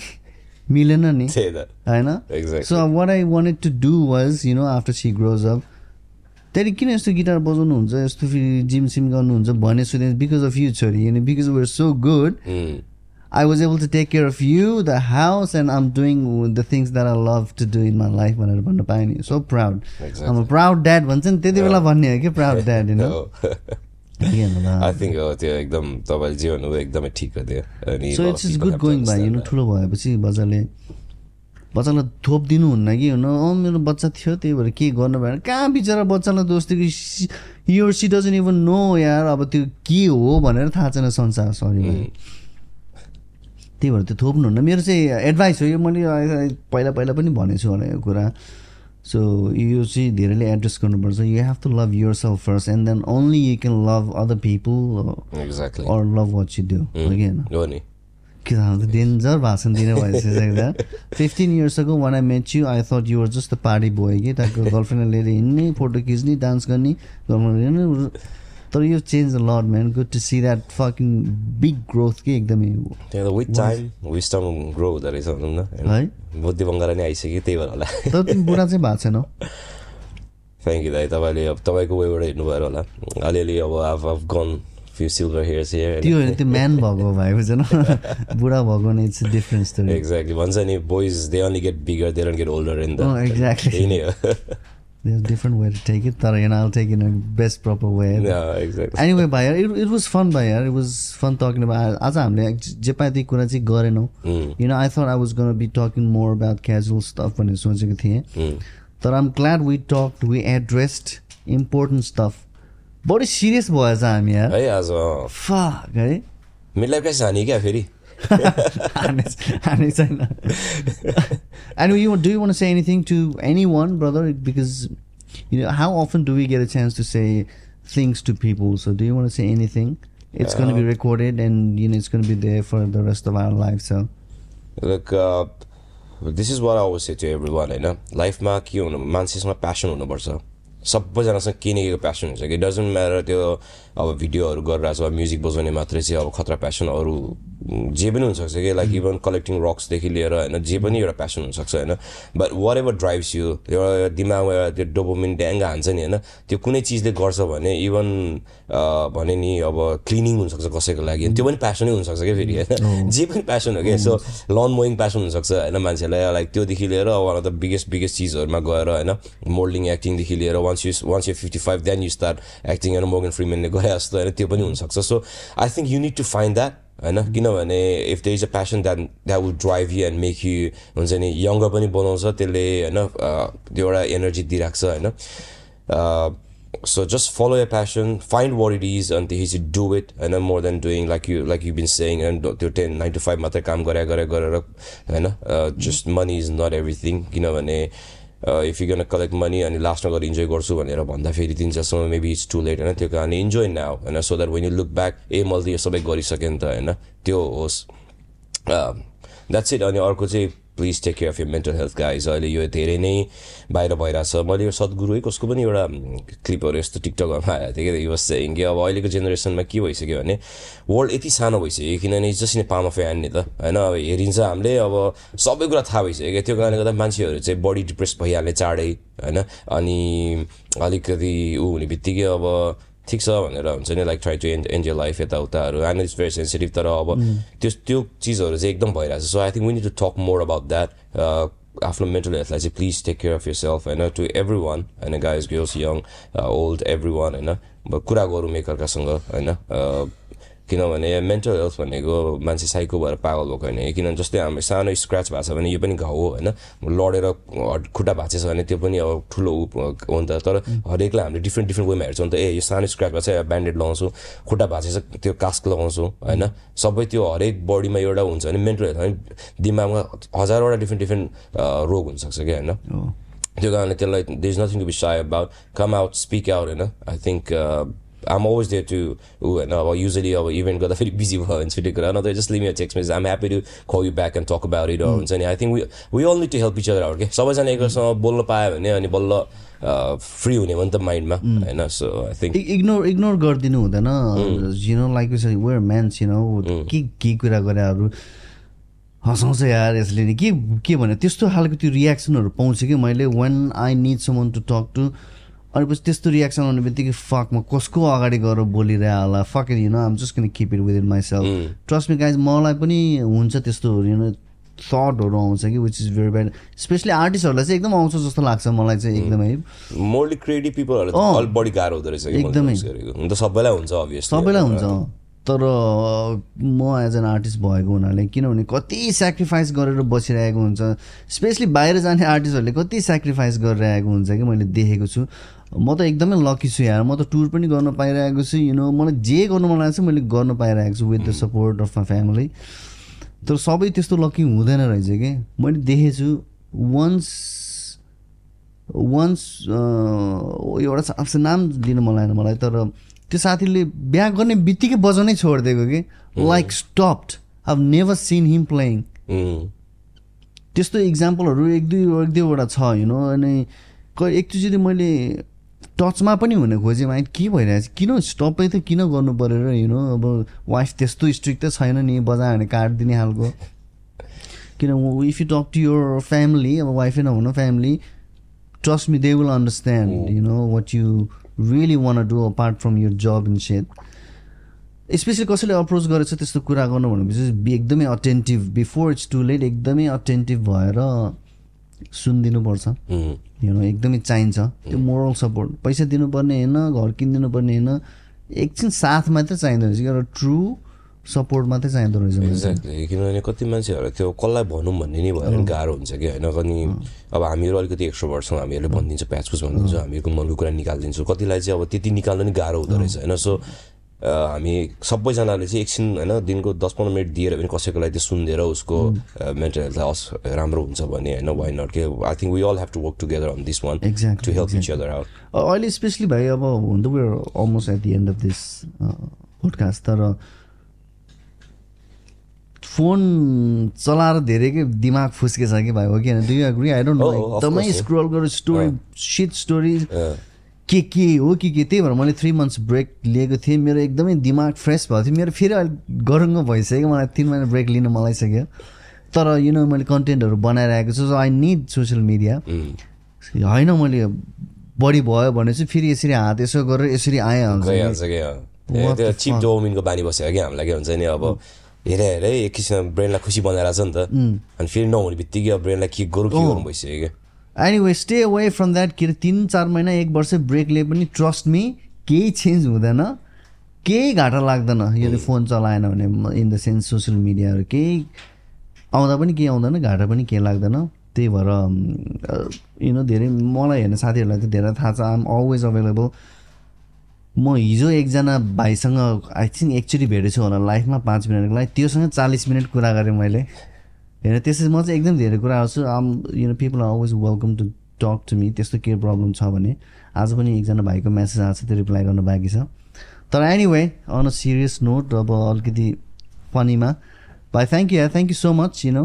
मिलेन नि। होइन. So what I wanted to do was you know after she grows up त्यहाँदेखि किन यस्तो गिटार बजाउनुहुन्छ? यस्तो फेरि जिम सिम गर्नुहुन्छ? भने सोधेँ बिकज अफ यु छोरी। अनि because we're so good I was able to take care of you the house and um doing the things that I love to do in my life भनेर भन्न पाएँ नि so proud. अब proud dad भन्छ नि त्यति बेला भन्ने हो कि प्राउड ड्याड होइन। आई थिङ्क त्यो एकदम तपाईँले जे भन्नुभयो एकदमै ठिक हो त्यो अनि so it's is good going by understand you know that. ठुलो भएपछि बच्चाले बच्चालाई थोप दिनुहुन्न कि हुन अँ मेरो बच्चा थियो त्यही भएर के गर्नु भएन? कहाँ बिचरा बच्चालाई दोष दियो कि यो सी इभन नो यार अब त्यो के हो भनेर थाहा छैन संसार सरी भाइ। त्यही भएर त्यो थोप्नुहुन्न मेरो चाहिँ एडभाइस हो यो मैले पहिला पहिला पनि भनेको छु होला यो कुरा। सो यो चाहिँ धेरैले एड्रेस गर्नुपर्छ। You have to love your self first and then only you can love other people. Or love what you do हो कि होइन? के त डेन्जर भाषण दिने भइसकेको fifteen इयर्सको when I met you I thought you're just party boy कि? ताको गर्लफ्रेन्डलाई लिएर हिँड्ने फोटो खिच्ने डान्स गर्ने हिँड्ने तर यो change lot man good to see that fucking big growth कि एकदमै त्यहाँ विथ टाइम विस्टम ग्रो हुँदो रहेछ भनौँ न है बुद्धि बङ्गाला नै आइसक्यो त्यही भएर होला तर तिमी बुढा चाहिँ भएको छैनौ थ्याङ्क यू दाइ तपाईँले अब तपाईँको वेबाट हेर्नुभयो होला अलिअलि अब आफ आफ gone few silver hairs here त्यो होइन त्यो म्यान भएको भएको छैन बुढा भएको नै इट्स डिफ्रेन्ट स्टोरी एक्ज्याक्टली भन्छ नि boys they only get bigger they don't get older in the Oh, exactly. त्यही नै हो There's different way to take it होइन I'll take it in a best proper way. Yeah, exactly. Fun talking अब आज हामीले जे पाए त्यही कुरा चाहिँ गरेनौँ। You know I thought I was gonna be talking more about casual stuff भनेर सोचेको थिएँ। Mm. तर आम glad we talk we addressed important stuff serious भएछ हामी यार है आज। अँ, फक है। मिडलाइफ क्राइसिस हाने क्या फेरि? हाने छैन And you do you want to say anything to anyone, brother? Because you know, how often do we get a chance to say things to people? So do you want to say anything? It's going to be recorded, and you know it's going to be there for the rest of our life. So Look, uh, this is what I always say to everyone होइन लाइफमा के हुनु मान्छेसँग passion हुनुपर्छ सबैजनासँग केही न केहीको प्यासन हुन्छ कि डजन्ट म्याटर त्यो अब भिडियोहरू गरिरहेको छ म्युजिक बजाउने मात्रै चाहिँ अब खतरा प्यासन अरू जे पनि हुनसक्छ कि लाइक इभन कलेक्टिङ रक्सदेखि लिएर होइन जे पनि एउटा प्यासन हुनसक्छ होइन but whatever drives you एउटा दिमागमा एउटा त्यो डोपोमिन ड्याङ्गा हान्छ नि होइन त्यो कुनै चिजले गर्छ भने इभन भने नि अब क्लिनिङ हुनसक्छ कसैको लागि त्यो पनि प्यासनै हुनसक्छ क्या फेरि होइन? जे पनि प्यासन हो क्या सो लन मोइङ प्यासन हुनसक्छ होइन मान्छेलाई लाइक त्योदेखि लिएर one of the biggest biggest चिजहरूमा गएर होइन मोल्डिङ एक्टिङदेखि लिएर once you once you fifty five then you start acting होइन मोर्गन फ्रिमेनले गरे जस्तो होइन त्यो पनि हुनसक्छ so I think you need to find that होइन किनभने if the is a passion that that would drive you and make you हुन्छ नि यङ्गर पनि बनाउँछ त्यसले होइन त्यो एउटा एनर्जी दिइरहेको छ होइन so just follow your passion find what it is अनि त्यही चाहिँ डु इट होइन more then doing like you like you been saying होइन त्यो टेन नाइन टु फाइभ मात्रै काम गरे गरे गरेर होइन just money is not everything किनभने if you gonna collect money अनि लास्टमा गएर इन्जोय गर्छु भनेर भन्दाखेरि तिन चारसम्म मेबी इट्स टु लेट होइन? त्यो कारण इन्जोय नाउ होइन? So that when you look back ए मैले त यो सबै गरिसकेँ नि त होइन? त्यो होस्। द्याट्स इट अनि अर्को चाहिँ please take care of your mental health guys अहिले यो धेरै नै बाहिर भइरहेछ। मैले यो सद्गुरु है कसको पनि एउटा क्लिपहरू यस्तो टिकटकहरूमा आएको थियो कि यो सेङ कि अब अहिलेको जेनेरेसनमा के भइसक्यो भने वर्ल्ड यति सानो भइसक्यो किनभने जस्ट इन पाम नि त होइन? अब हेरिन्छ हामीले अब सबै कुरा थाहा भइसक्यो क्या त्यो कारणले गर्दा मान्छेहरू चाहिँ बडी डिप्रेस भइहाल्ने चाँडै होइन? अनि अलिकति ऊ हुने बित्तिकै अब ठिक छ भनेर हुन्छ नि like try to and enjoy life यताउताहरू and it's very sensitive तर अब त्यो त्यो चिजहरू चाहिँ एकदम भइरहेको छ so I think we need to talk more about that आफ्नो मेन्टल हेल्थलाई चाहिँ please take care of your self होइन टु एभ्री वान होइन guys girls young old everyone होइन कुरा गरौँ एकअर्कासँग होइन किनभने मेन्टल हेल्थ भनेको मान्छे साइको भएर पागल भएको होइन। किनभने जस्तै हाम्रो सानो स्क्रच भएको छ भने यो पनि घाउ हो होइन। लडेर खुट्टा भाँचेछ भने त्यो पनि अब ठुलो हो नि त। तर हरेकलाई हामीले डिफ्रेन्ट डिफ्रेन्ट वेमा हेर्छौँ नि त ए यो सानो स्क्रचमा चाहिँ ब्यान्डेड लगाउँछु खुट्टा भाँचेछ त्यो कास्क लगाउँछु होइन। सबै त्यो हरेक बडीमा एउटा हुन्छ भने मेन्टल हेल्थ भने दिमागमा हजारवटा डिफ्रेन्ट डिफ्रेन्ट रोग हुनसक्छ क्या होइन। त्यो कारणले त्यसलाई they is nothing to be shy about come out speak out होइन। I think um always there to ऊ होइन अब युजली अब इभेन्ट गर्दा फेरि बिजी भयो भने छुट्टै कुरा नत्र just leave text message um happy to call you back and talk about it हुन्छ नि I think we we all need to help each other out क्या सबैजना एकअर्सँग बोल्न पायो भने अनि बल्ल फ्री हुने हो नि त माइन्डमा होइन? So I think ignore ignore गरिदिनु हुँदैन। You know like where means you know के के कुरा गरेहरू हँसाउँछ यार यसले नि। के के भन्यो? त्यस्तो खालको त्यो रियाक्सनहरू पाउँछु कि मैले when I need someone to talk to अनि पछि त्यस्तो रियाक्सन आउने बित्तिकै फक म कसको अगाडि गएर बोलिरह होला fuck you know um just can keep it within my self trust me guys मलाई पनि हुन्छ त्यस्तो यु नो थटहरू आउँछ कि which is very bad specially आर्टिस्टहरूलाई चाहिँ एकदम आउँछ जस्तो लाग्छ मलाई चाहिँ एकदमै। मोरली क्रिएटिभ पिपलहरूलाई बढी गाह्रो हुँदो रहेछ एकदमै। सबैलाई हुन्छ सबैलाई हुन्छ। तर म एज एन आर्टिस्ट भएको हुनाले किनभने कति सेक्रिफाइस गरेर बसिरहेको हुन्छ स्पेसली बाहिर जाने आर्टिस्टहरूले कति सेक्रिफाइस गरिरहेको हुन्छ कि मैले देखेको छु। म त एकदमै लकी छु यार म त टुर पनि गर्न पाइरहेको छु यु नो मलाई जे गर्नु मन लागेको छ मैले गर्न पाइरहेको छु with the support of my family तर सबै त्यस्तो लकी हुँदैन रहेछ कि? मैले देखेछु वन्स वन्स एउटा नाम लिनु मन लागेन मलाई तर त्यो साथीले बिहा गर्ने बित्तिकै बजाउनै छोडिदिएको कि? Like stopped I never seen him playing त्यस्तो इक्जाम्पलहरू एक दुई एक दुईवटा छ होइन अनि क एकचोटि मैले टचमा पनि हुन खोजेँ माइन्ड के भइरहेछ? किन स्टपै त किन गर्नु पऱ्यो र होइन अब वाइफ त्यस्तो स्ट्रिक्ट त छैन नि बजायो भने काटिदिने खालको। किन if you talk to your family अब वाइफै नहुनु family trust me they will understand you know what you really want do apart from your job in set specially कसैले अप्रोच गरेछ त्यस्तो कुरा गर्नु भनेपछि बी एकदमै attentive before it's too late एकदमै अटेन्टिभ भएर सुनिदिनुपर्छ। यु नो एकदमै चाहिन्छ। त्यो मोरल सपोर्ट पैसा दिनुपर्ने होइन घर किनिदिनु पर्ने होइन एकछिन साथ मात्रै चाहिँदो रहेछ। एउटा ट्रु सपोर्ट मात्रै चाहिँदो रहेछ। एक्ज्याक्टली किनभने कति मान्छेहरू त्यो कसलाई भनौँ भन्ने नि भएर नि गाह्रो हुन्छ कि होइन? अनि अब हामीहरू अलिकति एक्स्ट्रोभर्ट छौँ हामीहरूले भनिदिन्छ प्याचपुच भनिदिन्छ हामीहरूको मनको कुरा निकालिदिन्छौँ। कतिलाई चाहिँ अब त्यति निकाल्नु नि गाह्रो हुँदो रहेछ होइन? सो हामी सबैजनाले चाहिँ एकछिन होइन दिनको दस पन्ध्र मिनट दिएर पनि कसैको लागि त्यो सुनिदिएर उसको मेन्टल हेल्थलाई अस राम्रो हुन्छ भने होइन? वाइ नट के I think we all have to work together on this one to help each other out अहिले स्पेसली भाइ अब हुन त we're almost at the end of this podcast तर फोन चलाएर धेरैकै दिमाग फुस्केछ कि भाइ हो कि होइन? Do you agree I don't know एकदमै. स्क्रोल गरेर स्टोरी सिट स्टोरी के के हो कि के? त्यही भएर मैले थ्री मन्थ्स ब्रेक लिएको थिएँ। मेरो एकदमै दिमाग फ्रेस भएको थियो। मेरो फेरि अहिले गरुङ्गो भइसक्यो मलाई तिन महिना ब्रेक लिन मलाई सक्यो तर यु नो मैले कन्टेन्टहरू बनाइरहेको छु। So I need social media होइन मैले बढी भयो भने चाहिँ फेरि यसरी हात यसो गरेर यसरी आइहाल्छ कि। कि चिप? डोमिनको बानी बस्यो कि हामीलाई के हुन्छ नि अब। हेरे हेरे एक किसिमको ब्रेनलाई खुसी छ नि त अनि फेरि नहुने बित्तिकै अब ब्रेनलाई के गरौँ के गरौँ भइसक्यो क्या anyway stay away from that के अरे तिन चार महिना एक वर्ष ब्रेक लिए पनि ट्रस्ट मी केही चेन्ज हुँदैन केही घाटा लाग्दैन यदि फोन चलाएन भने इन द सेन्स सोसियल मिडियाहरू केही आउँदा पनि केही आउँदैन घाटा पनि केही लाग्दैन त्यही भएर यु नो धेरै मलाई हेर्ने साथीहरूलाई चाहिँ धेरै थाहा छ आम अलवेज अभाइलेबल म हिजो एकजना भाइसँग आई थिङ्क एकचोटि भेटेछु होला लाइफमा पाँच मिनटको लागि। त्योसँग चालिस मिनट कुरा गरेँ मैले। हेर त्यसै म चाहिँ एकदम धेरै कुरा गर्छु I'm you know people are always welcome to talk to me त्यस्तो के प्रब्लम छ भने आज पनि एकजना भाइको म्यासेज आएको छ त्यो रिप्लाई गर्नु बाँकी छ। तर anyway on a serious note अब अलिकति फनीमा भाइ thank you thank you so much you know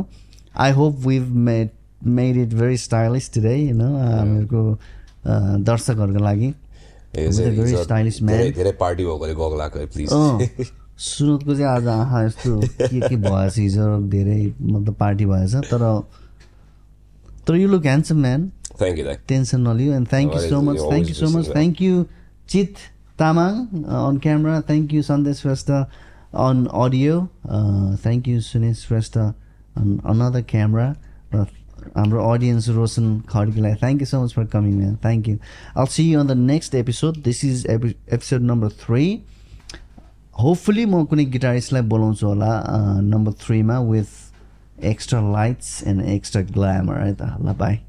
I hope we've made made it very stylish today you know हामीहरूको दर्शकहरूको लागि। धेरै पार्टी भएकोले गएको प्लिज सुरतको चाहिँ आज आँखा यस्तो के के भएछ हिजो धेरै मतलब पार्टी भएछ तर तर you look handsome man thank you tension नलियो and thank you so much thank you so much thank you Chit Tamang on camera thank you Sandesh Shrestha on audio thank you Sunesh Shrestha on another camera र हाम्रो audience Roshan खड्कीलाई thank you so much for coming man thank you all see on the next episode this is episode number three hopefully म कुनै गिटारिस्टलाई बोलाउँछु होला number थ्रीमा with extra lights and extra glamour है त. ल बाई